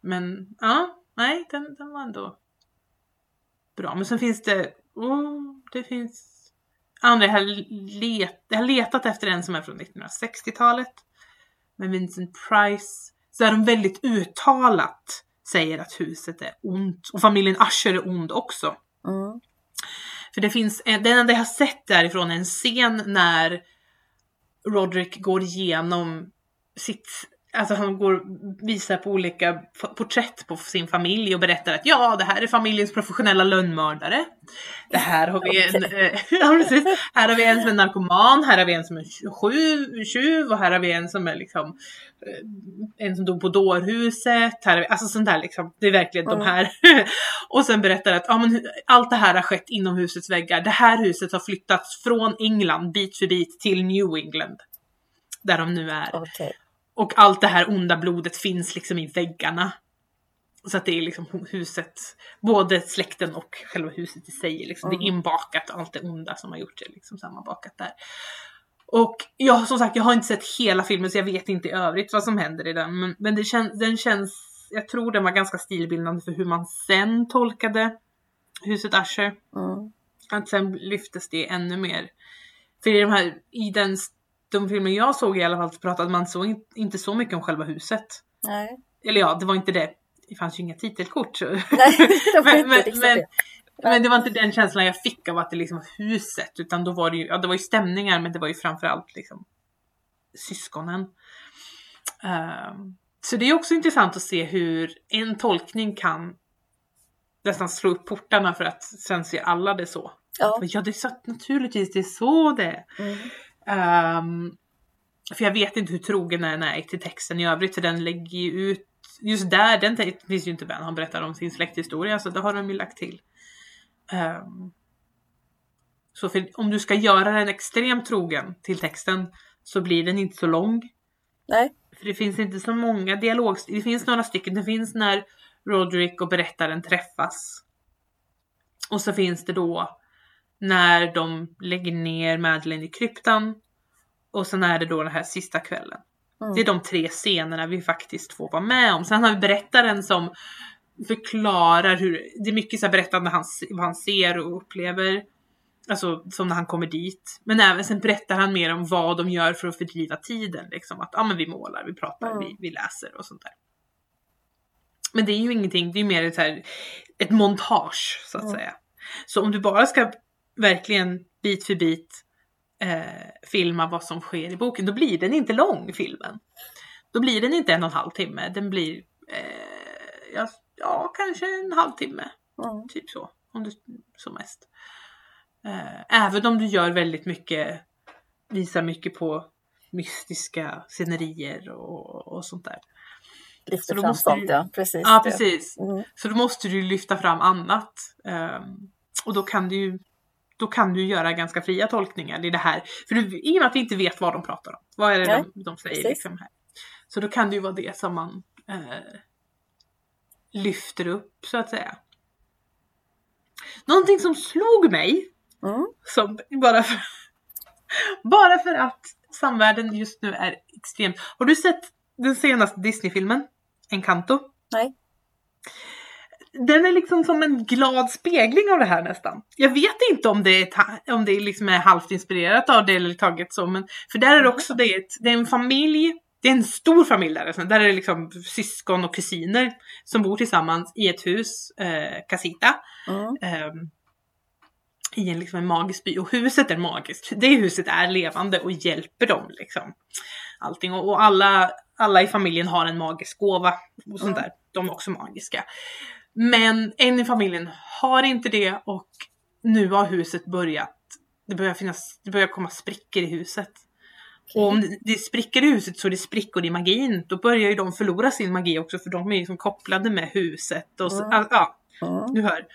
Men ja, nej, den, den var ändå bra. Men sen finns det, oh, det finns andra, jag har, let, jag har letat efter en som är från 1960-talet. Med Vincent Price. Så är de väldigt uttalat säger att huset är ont. Och familjen Usher är ond också. Mm. För det finns, en- det enda jag har sett därifrån är en scen när Roderick går igenom sitt, alltså han går, visar på olika porträtt på sin familj och berättar att ja, det här är familjens professionella lönnmördare. Det här har vi en, eh, ja, här har vi en som är narkoman, här har vi en som är sju, tjuv och här har vi en som är liksom eh, en som dog på dårhuset. Här har vi, alltså sånt där liksom. Det är verkligen de Mm. här. och sen berättar att ja, men, allt det här har skett inom husets väggar. Det här huset har flyttats från England bit för bit till New England. Där de nu är. Okej. Och allt det här onda blodet finns liksom i väggarna. Så att det är liksom hu- huset, både släkten och själva huset i sig. Liksom. Det är Mm. inbakat, allt det onda som har gjort det liksom sammanbakat där. Och ja, som sagt, jag har inte sett hela filmen så jag vet inte i övrigt vad som händer i den. Men, men det kän, den känns, jag tror den var ganska stilbildande för hur man sen tolkade huset Usher. Mm. Att sen lyftes det ännu mer. För i de här, i den, de filmer jag såg i alla fall så pratade man så, in- inte så mycket om själva huset. Nej. Eller ja, det var inte det. Det fanns ju inga titelkort. Nej, de får Men- men- riktigt men- det. Men det var inte den känslan jag fick av att det liksom var huset. Utan då var det ju, ja det var ju stämningar men det var ju framförallt liksom syskonen. Ehm, så det är också intressant att se hur en tolkning kan nästan slå upp portarna för att sen ser alla det så. Ja. Ja, det är så, naturligtvis, det är så det är. Mm. Ehm, för jag vet inte hur trogen den är till texten i övrigt, för den lägger ju ut Just där, den finns ju inte med. Han berättar om sin släkthistoria, så det har de ju lagt till. Ehm, så för, om du ska göra den extremt trogen till texten så blir den inte så lång. Nej. För det finns inte så många dialog... Det finns några stycken. Det finns när Roderick och berättaren träffas. Och så finns det då när de lägger ner Madeleine i kryptan. Och sen är det då den här sista kvällen. Mm. Det är de tre scenerna vi faktiskt får vara med om. Sen har vi berättaren som förklarar hur, det är mycket så här berättande han, vad han ser och upplever. Alltså som när han kommer dit. Men även sen berättar han mer om vad de gör för att fördriva tiden. Liksom att ja, men vi målar, vi pratar, Mm. vi, vi läser och sånt där. Men det är ju ingenting, det är ju mer ett, här, ett montage så att Mm. säga. Så om du bara ska verkligen bit för bit eh, filma vad som sker i boken, då blir den inte lång filmen. Då blir den inte en och en halv timme, den blir eh, ja, ja, kanske en halvtimme. Mm. Typ så, om du som mest. Eh, även om du gör väldigt mycket, visar mycket på mystiska scenerier och, och sånt där. Så Lyfter då fram måste sånt du- ja, precis. Ja, precis. Mm. Så då måste du lyfta fram annat. Ehm, och då kan du ju då kan du göra ganska fria tolkningar i det här. För du, i och med att vi inte vet vad de pratar om. Vad är det Nej, de, de säger liksom här. Så då kan det ju vara det som man eh, lyfter upp så att säga. Någonting som slog mig Mm. som bara för, bara för att samvärlden just nu är extremt. Har du sett den senaste Disney-filmen? Encanto? Nej. Den är liksom som en glad spegling av det här nästan. Jag vet inte om det är, om det liksom är halvt inspirerat av det eller taget så, men för där är det också det, det är en familj, det är en stor familj där, alltså. där är det liksom syskon och kusiner som bor tillsammans i ett hus, eh, Casita Mm. ehm, i en, liksom en magisk by. Och huset är magiskt. Det huset är levande och hjälper dem liksom. Allting. Och, och alla, alla i familjen har en magisk gåva och sånt Mm. där. De är också magiska. Men en i familjen har inte det och nu har huset börjat, det börjar finnas, det börjar komma sprickor i huset. Och om det- spricker i huset så är det sprickor i magin. Då börjar ju de förlora sin magi också för de är ju som kopplade med huset. Och så, Mm. ja, Mm. du hör.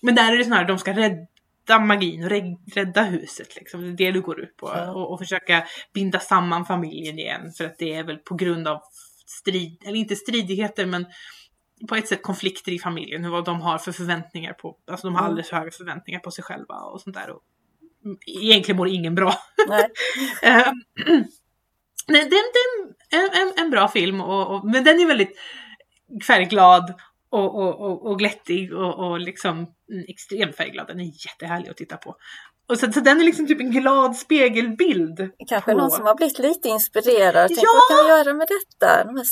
Men där är det snarare de ska rädda magin och rä- rädda huset. Liksom. Det är det du går ut på. Ja. Och, och försöka binda samman familjen igen. För att det är väl på grund av strid, eller inte stridigheter men på ett sätt konflikter i familjen. Vad de har för förväntningar på, alltså de har alldeles för höga förväntningar på sig själva och sånt där. Och egentligen mår ingen bra. Nej. Eh, Nej, det är en, en, en bra film, och, och, men den är väldigt färgglad och, och, och, och glättig och, och liksom mm, extremt färgglad. Den är jättehärlig att titta på. Och så, så den är liksom typ en glad spegelbild. Kanske på- någon som har blivit lite inspirerad. Tänk, Ja! vad kan vi göra med detta? De här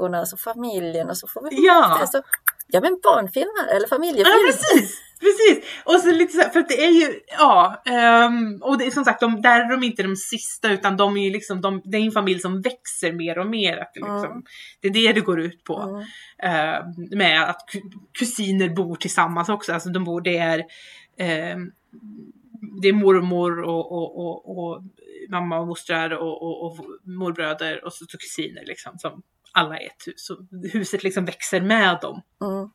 sprickorna, så familjen och så får vi Ja. det. Så, ja men barnfilm här, eller Ja, familjefilm. precis! Precis! Och så lite så här, för att det är ju, ja, ehm, och det är som sagt, de, där är de inte de sista utan de är ju liksom, de, det är en familj som växer mer och mer. Att det, liksom, Mm. det är det det går ut på. Mm. eh, med att ku- kusiner bor tillsammans också. Alltså de bor, det är, eh, det är mormor och, och, och, och mamma och mostrar och, och, och morbröder och så, så kusiner liksom som alla är ett hus. Så huset liksom växer med dem. Mm.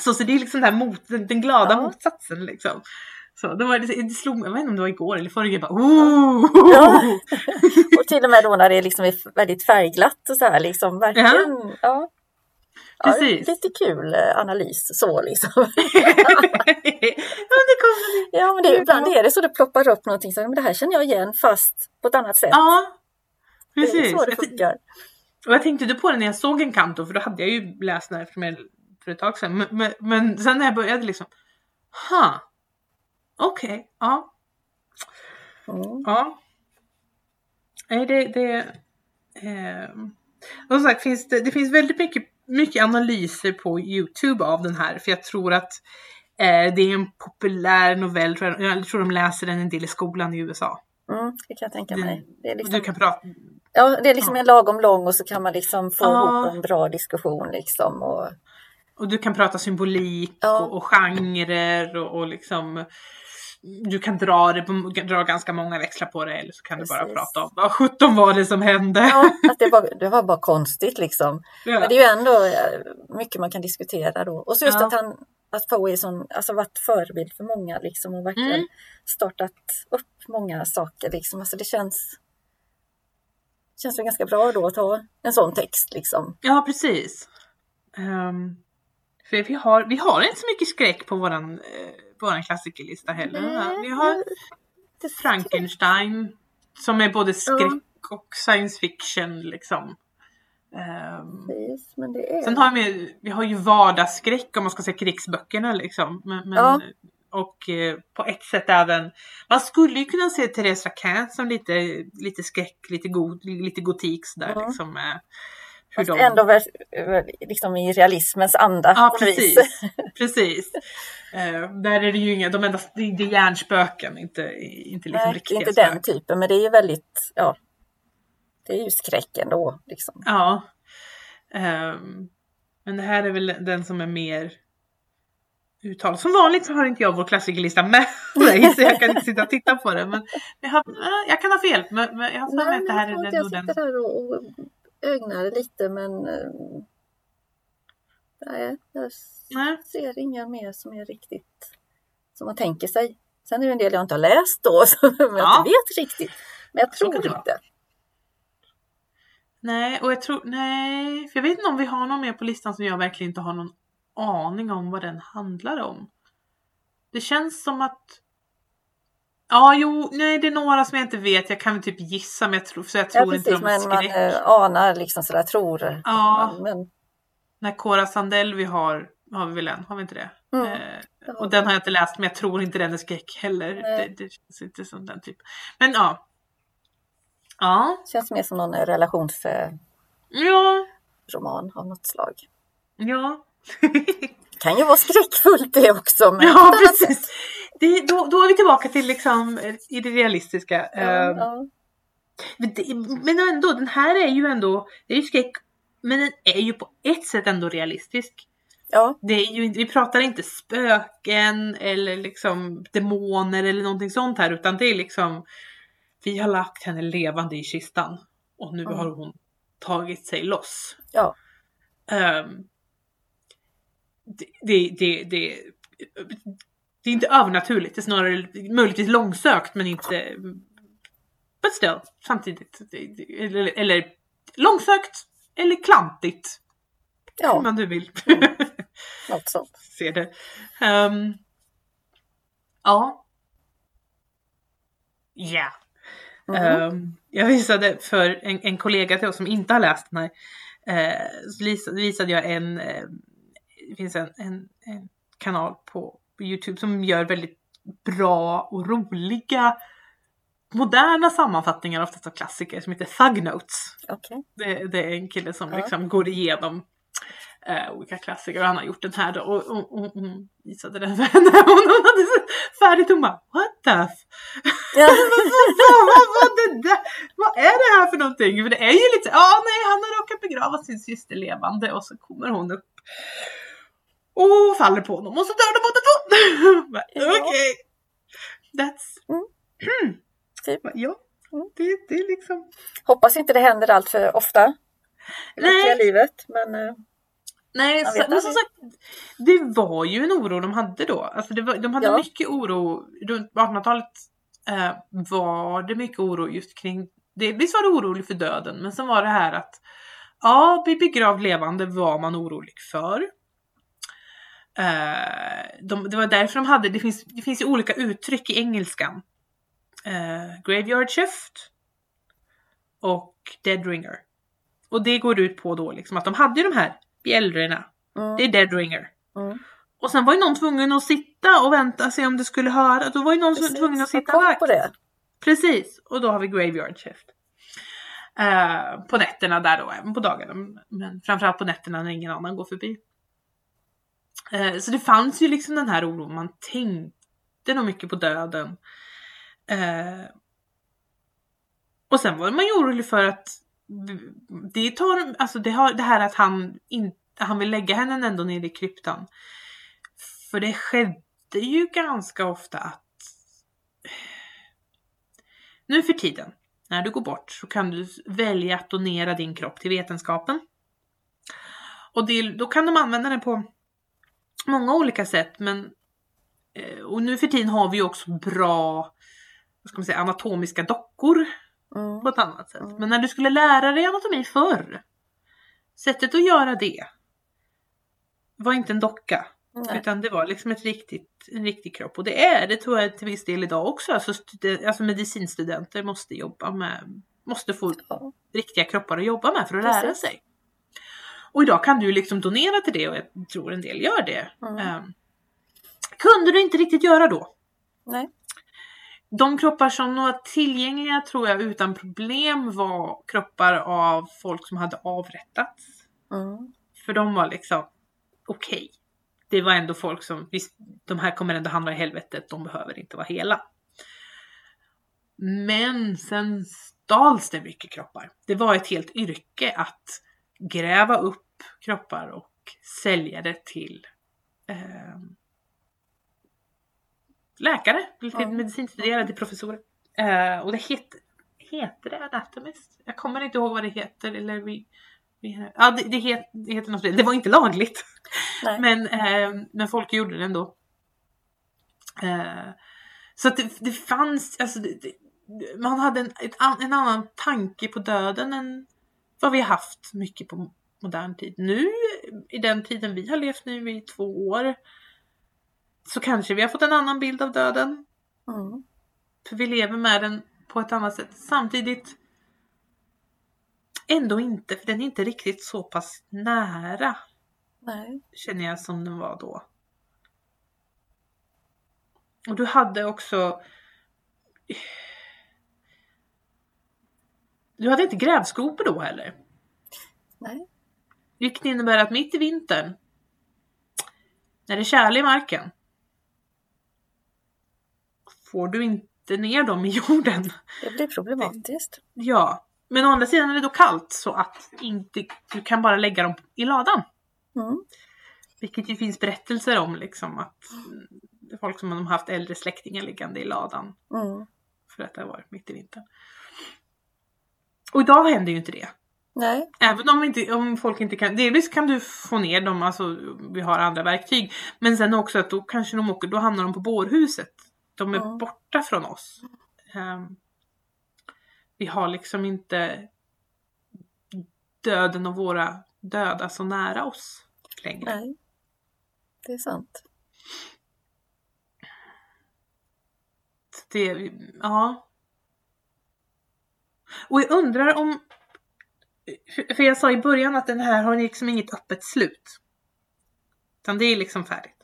Så, så det är liksom den, mot, den, den glada Ja. motsatsen liksom. Så det, var, det, slog mig, jag vet inte om det var igår eller förrgår, bara oh! Ja. Och till och med då när det liksom är väldigt färgglatt och så här liksom. Verkligen. Ja. Ja, Precis. lite kul eh, analys så liksom. ja, det kommer Ja men det, ibland är det så det ploppar upp någonting så men det här känner jag igen fast på ett annat sätt. Ja, det är precis. så det funkar. Och jag tänkte på det när jag såg Encanto, för då hade jag ju läst den här för, ett tag sedan. Men, men, men sen när jag började liksom, ha, okej, ja, Mm. ja. Nej, det, det, och som sagt, finns det, det finns väldigt mycket, mycket analyser på Youtube av den här, för jag tror att eh, det är en populär novell, tror jag, jag tror de läser den en del i skolan i USA. Mm, det kan jag tänka mig. Det är liksom, Du kan prata, ja, det är liksom ja. en lagom lång och så kan man liksom få Ja. ihop en bra diskussion liksom. Och, Och du kan prata symbolik Ja. och, och genrer och, och liksom du kan dra, det på, dra ganska många växlar på det eller så kan du bara Precis. prata om vad sjutton var det som hände. ja, att det, var, det var bara konstigt liksom. Ja. Men det är ju ändå eh, mycket man kan diskutera då. Och så just Ja. att han, att Poe är sån, alltså varit förebild för många liksom och verkligen Mm. startat upp många saker liksom. Alltså det känns, känns väl ganska bra då att ha en sån text liksom. ja, precis. Ehm, för vi har, vi har inte så mycket skräck på våran, uh, våran klassikerlista heller. Nej, vi har det- Frankenstein som är både skräck och science fiction liksom. Ehm, Precis, men det är... Sen har vi, vi har ju vardagsskräck om man ska säga krigsböckerna liksom. Men, men, Ja. Och eh, på ett sätt även, man skulle ju kunna se Therese Raquin som lite, lite skräck, lite, god, lite gotik sådär Ja. liksom. Eh, hur Fast de, ändå väl, väl liksom i realismens anda Ja vis. precis. precis. Eh, där är det ju inga, de enda, det är hjärnspöken, inte, inte liksom Nej, riktiga inte spöken. den typen, men det är ju väldigt, ja, det är ju skräck ändå. Liksom. Ja. Ehm, men det här är väl den som är mer uttalad. Som vanligt så har inte jag vår klassikerlista med mig så jag kan inte sitta och titta på det. Men jag, har, eh, jag kan ha fel, men, men jag har för mig att det här är den jag den. sitter där och, och ögnar lite, men eh, nej, jag ser inga mer som är riktigt som man tänker sig. Sen är det en del jag inte har läst då, som jag Ja. inte vet riktigt. Men jag tror inte. Nej, och jag tror, nej, för jag vet inte om vi har någon mer på listan som jag verkligen inte har någon aning om vad den handlar om. Det känns som att Ja, jo, nej det är några som jag inte vet. Jag kan väl typ gissa men jag tror, så jag Ja, tror inte precis, de är men man skräck. eh, anar liksom sådär, tror. Ja. Man, men, När Cora Sandell vi har, har vi väl en, har vi inte det? Mm, Eh, och den har jag inte läst men jag tror inte den är skräck heller. Det, det känns inte som den typ. Men ja. Ja. känns mer som någon eh, relationsroman Ja. av något slag. Ja. Kan ju vara skräckfullt det också. Men ja, precis. Det, då, då är vi tillbaka till liksom eh, i det realistiska. Ja, Eh, ja. Men, ändå, den här är ju ändå, det är ju skräck, men den är ju på ett sätt ändå realistisk. Ja, Det är ju, vi pratar inte spöken eller liksom demoner eller någonting sånt här utan det är liksom Vi har lagt henne levande i kistan och nu Mm. har hon tagit sig loss. ja, Ehm, det, det, det, det, är inte övernaturligt, det är snarare möjligtvis långsökt men inte But still, samtidigt. Eller, eller långsökt eller klantigt. Hur ja, man nu vill något sånt. se det. Ehm, ja. Ja. Mm. Ehm, jag visade för en, en kollega till oss som inte har läst den här. Lis- visade jag en, eh, det finns en, en, en kanal på, på Youtube som gör väldigt bra och roliga moderna sammanfattningar av dessa klassiker som heter Thug Notes. Okej. Det, det är en kille som liksom går igenom eh, olika klassiker och han har gjort den här då och, och, och, och hon visade den för henne och hon hade färdigt hon bara What the f- Ja. vad, vad, vad, det där? vad är det här för någonting? För det är ju lite, ja nej han har råkat begrava sin syster levande och så kommer hon upp och faller på honom och så dör de båda två. Okej. That's... Mm. Typ. Ja, Mm. det, det är liksom... Hoppas inte det händer allt för ofta i Nej. livet. Men eh, Nej, så, men som sagt, det var ju en oro de hade då. Alltså var, de hade Ja. mycket oro. Runt 1800-talet eh, var det mycket oro just kring, det, visst var det orolig för döden, men sen var det här att ja, bli begravd levande var man orolig för. Eh, de, det var därför de hade, det finns, det finns ju olika uttryck i engelskan. Eh, graveyard shift och dead ringer. Och det går ut på då liksom att de hade ju de här bjällrorna mm, det är dead ringer. mm. Och sen var ju någon tvungen att sitta och vänta se om det skulle höra. Då var ju någon Precis, tvungen att sitta vakt. på det. Precis, och då har vi graveyard shift. Eh, på nätterna där då, även på dagarna. Men framförallt på nätterna när ingen annan går förbi. Eh, så det fanns ju liksom den här oron. Man tänkte nog mycket på döden. Eh, och sen var man ju orolig för att det tar, alltså det, har, det här att han in, han vill lägga henne ändå nere i kryptan. För det skedde ju ganska ofta att nu för tiden, när du går bort, så kan du välja att donera din kropp till vetenskapen. Och det, då kan de använda den på många olika sätt, men eh, och nu för tiden har vi ju också bra vad ska man säga, anatomiska dockor Mm. på ett annat sätt. Mm. Men när du skulle lära dig anatomi förr, sättet att göra det var inte en docka. Nej. Utan det var liksom ett riktigt, en riktig kropp. Och det är det tror jag till viss del idag också. Alltså, alltså medicinstudenter måste jobba med, måste få Ja. riktiga kroppar att jobba med för att lära Precis. sig. Och idag kan du liksom donera till det och jag tror en del gör det. Mm. Ehm, kunde du inte riktigt göra då? Nej. De kroppar som var tillgängliga tror jag utan problem var kroppar av folk som hade avrättats. Mm. För de var liksom okej. Det var ändå folk som, visst, de här kommer ändå hamna i helvetet, de behöver inte vara hela. Men sen stals det mycket kroppar. Det var ett helt yrke att gräva upp kroppar och sälja det till eh, läkare, till Mm. medicinstuderande, till professorer. Eh, och det heter, heter det anatomist? Jag kommer inte ihåg vad det heter. Eller vi, vi, ja, det, det, het, det heter något. Det var inte lagligt. Nej. Men, eh, men folk gjorde det ändå. Eh, så att det, det fanns, alltså det, man hade en, ett, en annan tanke på döden än vad vi har haft mycket på modern tid. Nu, i den tiden vi har levt nu i två år, så kanske vi har fått en annan bild av döden. Mm. För vi lever med den på ett annat sätt. Samtidigt ändå inte, för den är inte riktigt så pass nära Nej. känner jag som den var då. Och du hade också... Du hade inte grävskopor då heller. Nej. Vilket innebär att mitt i vintern, när det är tjäle i marken, får du inte ner dem i jorden. Det blir problematiskt. Ja, men å andra sidan är det då kallt så att inte, du kan bara lägga dem i ladan. Mm. Vilket ju finns berättelser om liksom att folk som har haft äldre släktingar liggande i ladan Mm. för att det har varit mitt i vintern. Och idag händer ju inte det. Nej, Även om, inte, om folk inte kan, delvis kan du få ner dem, alltså vi har andra verktyg. Men sen också att då kanske de åker, då hamnar de på bårhuset. De är Mm. borta från oss. Ehm, vi har liksom inte döden och våra döda så nära oss längre. nej. Det är sant. Det, ja. Och jag undrar om... För jag sa i början att den här har liksom inget öppet slut. Utan det är liksom färdigt.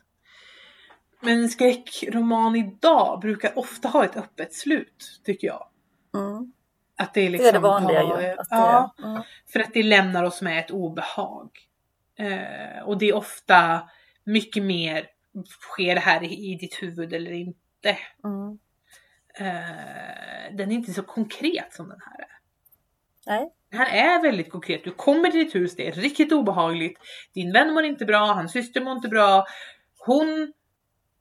Men en skräckroman idag brukar ofta ha ett öppet slut, tycker jag. Mm. Att det är Det liksom... är det vanliga ja, ju. Att det, ja, mm. för att det lämnar oss med ett obehag. Eh, och det är ofta mycket mer, sker det här i, i ditt huvud eller inte? Mm. Eh, den är inte så konkret som den här är. Nej, Den här är väldigt konkret. Du kommer till ditt hus, det är riktigt obehagligt. Din vän mår inte bra, hans syster mår inte bra. Hon,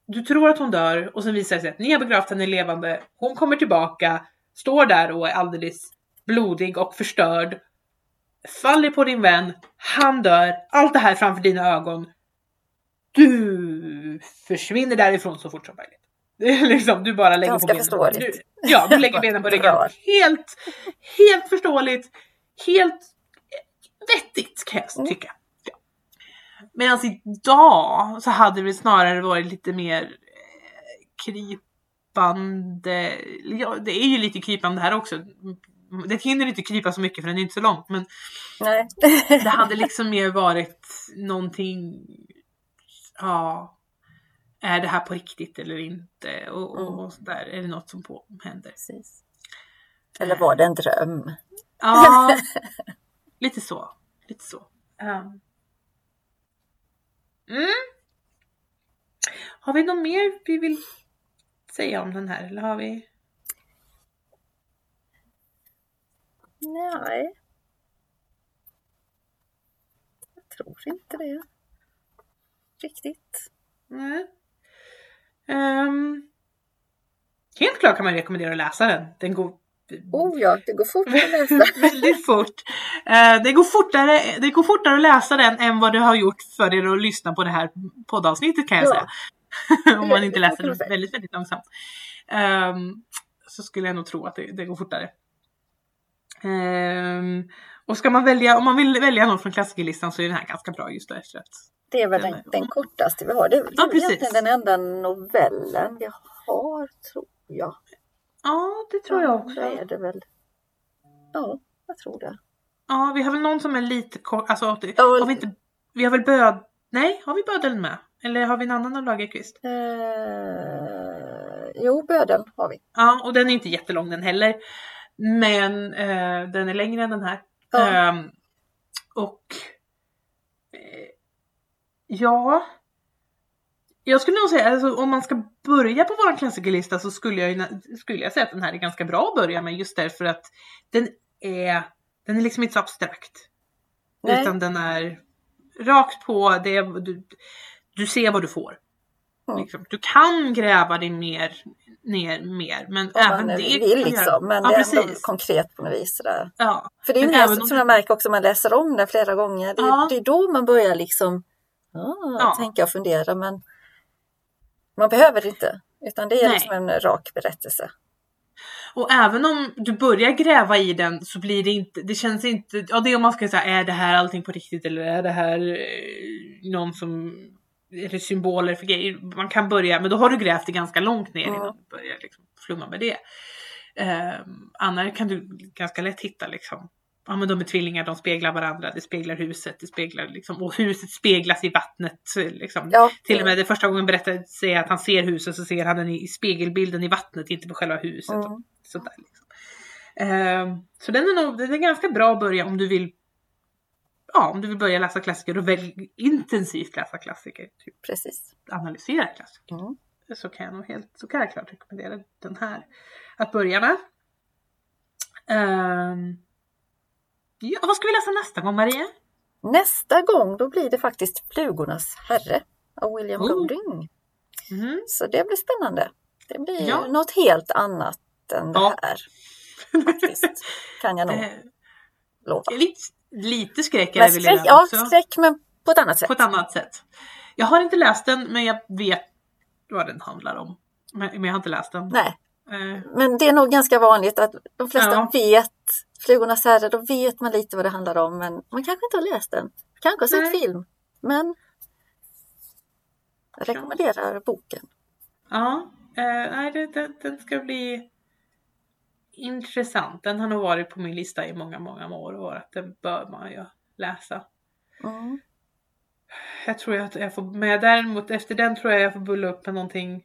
du tror att hon dör och sen visar det sig att ni har begravt henne levande. Hon kommer tillbaka, står där och är alldeles blodig och förstörd. Faller på din vän, han dör, allt det här framför dina ögon. Du försvinner därifrån så fort som möjligt. Det är liksom, du bara lägger Ganska på benen. förståeligt. Du, ja, du lägger benen på ryggen. Helt, helt förståeligt. Helt vettigt kan jag Mm. tycka. Ja. Medan idag så hade det snarare varit lite mer eh, krypande. Ja, det är ju lite krypande här också. Det hinner inte krypa så mycket för den är inte så långt. Men nej. det hade liksom mer varit någonting. Ja. Är det här på riktigt eller inte? Och, Mm. och sådär. Är det något som på, händer? Precis. Eller var det en dröm? Ja, lite så. Lite så. Um. Mm. Har vi något mer vi vill säga om den här? Eller har vi? Nej. Jag tror inte det. Riktigt. Nej. Ehm. helt klart kan man rekommendera att läsa den. Den går Oh ja, det går fort att läsa. väldigt fort. Eh, det, går fortare, det går fortare att läsa den än vad det har gjort för er att lyssna på det här poddavsnittet kan jag Ja. säga. Om man inte läser den väldigt, väldigt långsamt. Ehm, så skulle jag nog tro att det, det går fortare. Ehm, och ska man välja, om man vill välja någon från klassikerlistan så är den här ganska bra just då att Det är väl Den den, kortaste vi har. Det är väl Ja, egentligen den enda novellen vi har, tror jag. Ja, det tror jag Ja, också. Det är det väl. Ja, jag tror det. Ja, vi har väl någon som är lite kort, alltså Ja, har vi inte, vi har väl böd, nej, har vi bödeln med? Eller har vi en annan av Lagerqvist? Eh, jo, bödeln har vi. Ja, och den är inte jättelång den heller. Men eh, den är längre än den här. Ja. Ehm, och eh, ja. Jag skulle nog säga, alltså, om man ska börja på vår klassikerlista så skulle jag, ju skulle jag säga att den här är ganska bra att börja med just därför att den är, den är liksom inte så abstrakt. Nej. Utan den är rakt på, det du, du ser vad du får. Mm. Liksom. Du kan gräva dig mer, ner mer men Om även det vill kan göra- liksom. Men ja, det är ändå precis. konkret på något vis. Sådär. Ja. För det är ju Men det även om som det- jag märker också, man läser om det flera gånger. Det, är- Ja. det är då man börjar liksom ah, Ja. tänka och fundera. Men man behöver det inte. Utan det är Nej. liksom en rak berättelse. Och även om du börjar gräva i den så blir det inte, det känns inte, ja det är om man ska säga är det här allting på riktigt eller är det här eh, någon som, det symboler för grejer? Man kan börja, men då har du grävt det ganska långt ner Ja. innan du börjar liksom flumma med det. Um, annars kan du ganska lätt hitta liksom, ja men de är tvillingar, de speglar varandra, det speglar huset, det speglar liksom, och huset speglas i vattnet liksom. Ja, Till och med det första gången berättar säger att han ser huset så ser han den i spegelbilden i vattnet, inte på själva huset. Mm. Och sådär, liksom. Ehm, så den är nog den är ganska bra att börja om du vill Ja, om du vill börja läsa klassiker och välj intensivt läsa klassiker. Typ precis. analysera klassiker. Mm. så kan jag nog helt, så kan jag klart rekommendera den här att börja med. Ehm, ja, vad ska vi läsa nästa gång Maria? Nästa gång då blir det faktiskt Flugornas herre av William Oh. Golding. Mm. Så det blir spännande. Det blir Ja. något helt annat än det Ja. här. Faktiskt. Kan jag nog Eh, lova. lite, lite skräck är det väl skräck, den ja, också. skräck men på ett annat sätt. På ett annat sätt. Jag har inte läst den men jag vet vad den handlar om. Men, men jag har inte läst den. Nej, Eh, men det är nog ganska vanligt att de flesta Ja. vet Flugornas herre, då vet man lite vad det handlar om men man kanske inte har läst den. Kanske har sett Nej. film. Men jag rekommenderar boken. ja, eh, nej, det, den ska bli intressant. Den har nog varit på min lista i många, många år och att den bör man ju läsa. Mm. Jag tror att jag får, men däremot efter den tror jag jag får bulla upp med någonting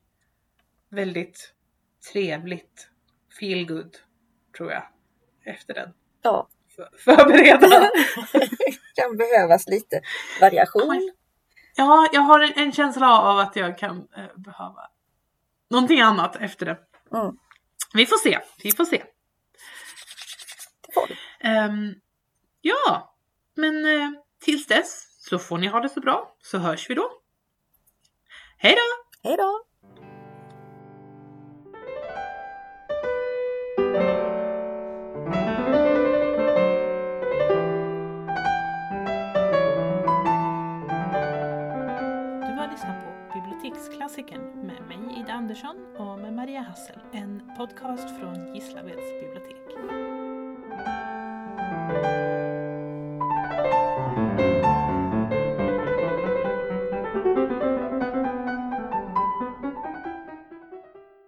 väldigt trevligt. Feel good tror jag. Efter den. Ja, För, förbereda. kan behövas lite variation. Ja, jag har en, en känsla av att jag kan eh, behöva någonting annat efter det. Mm, Vi får se, vi får se. det får du. Ehm, ja, men eh, tills dess så får ni ha det så bra så hörs vi då. Hej då! Hej då! Du har lyssnat på Biblioteksklassikern Andersson och med Maria Hassel. En podcast från Gislaveds bibliotek.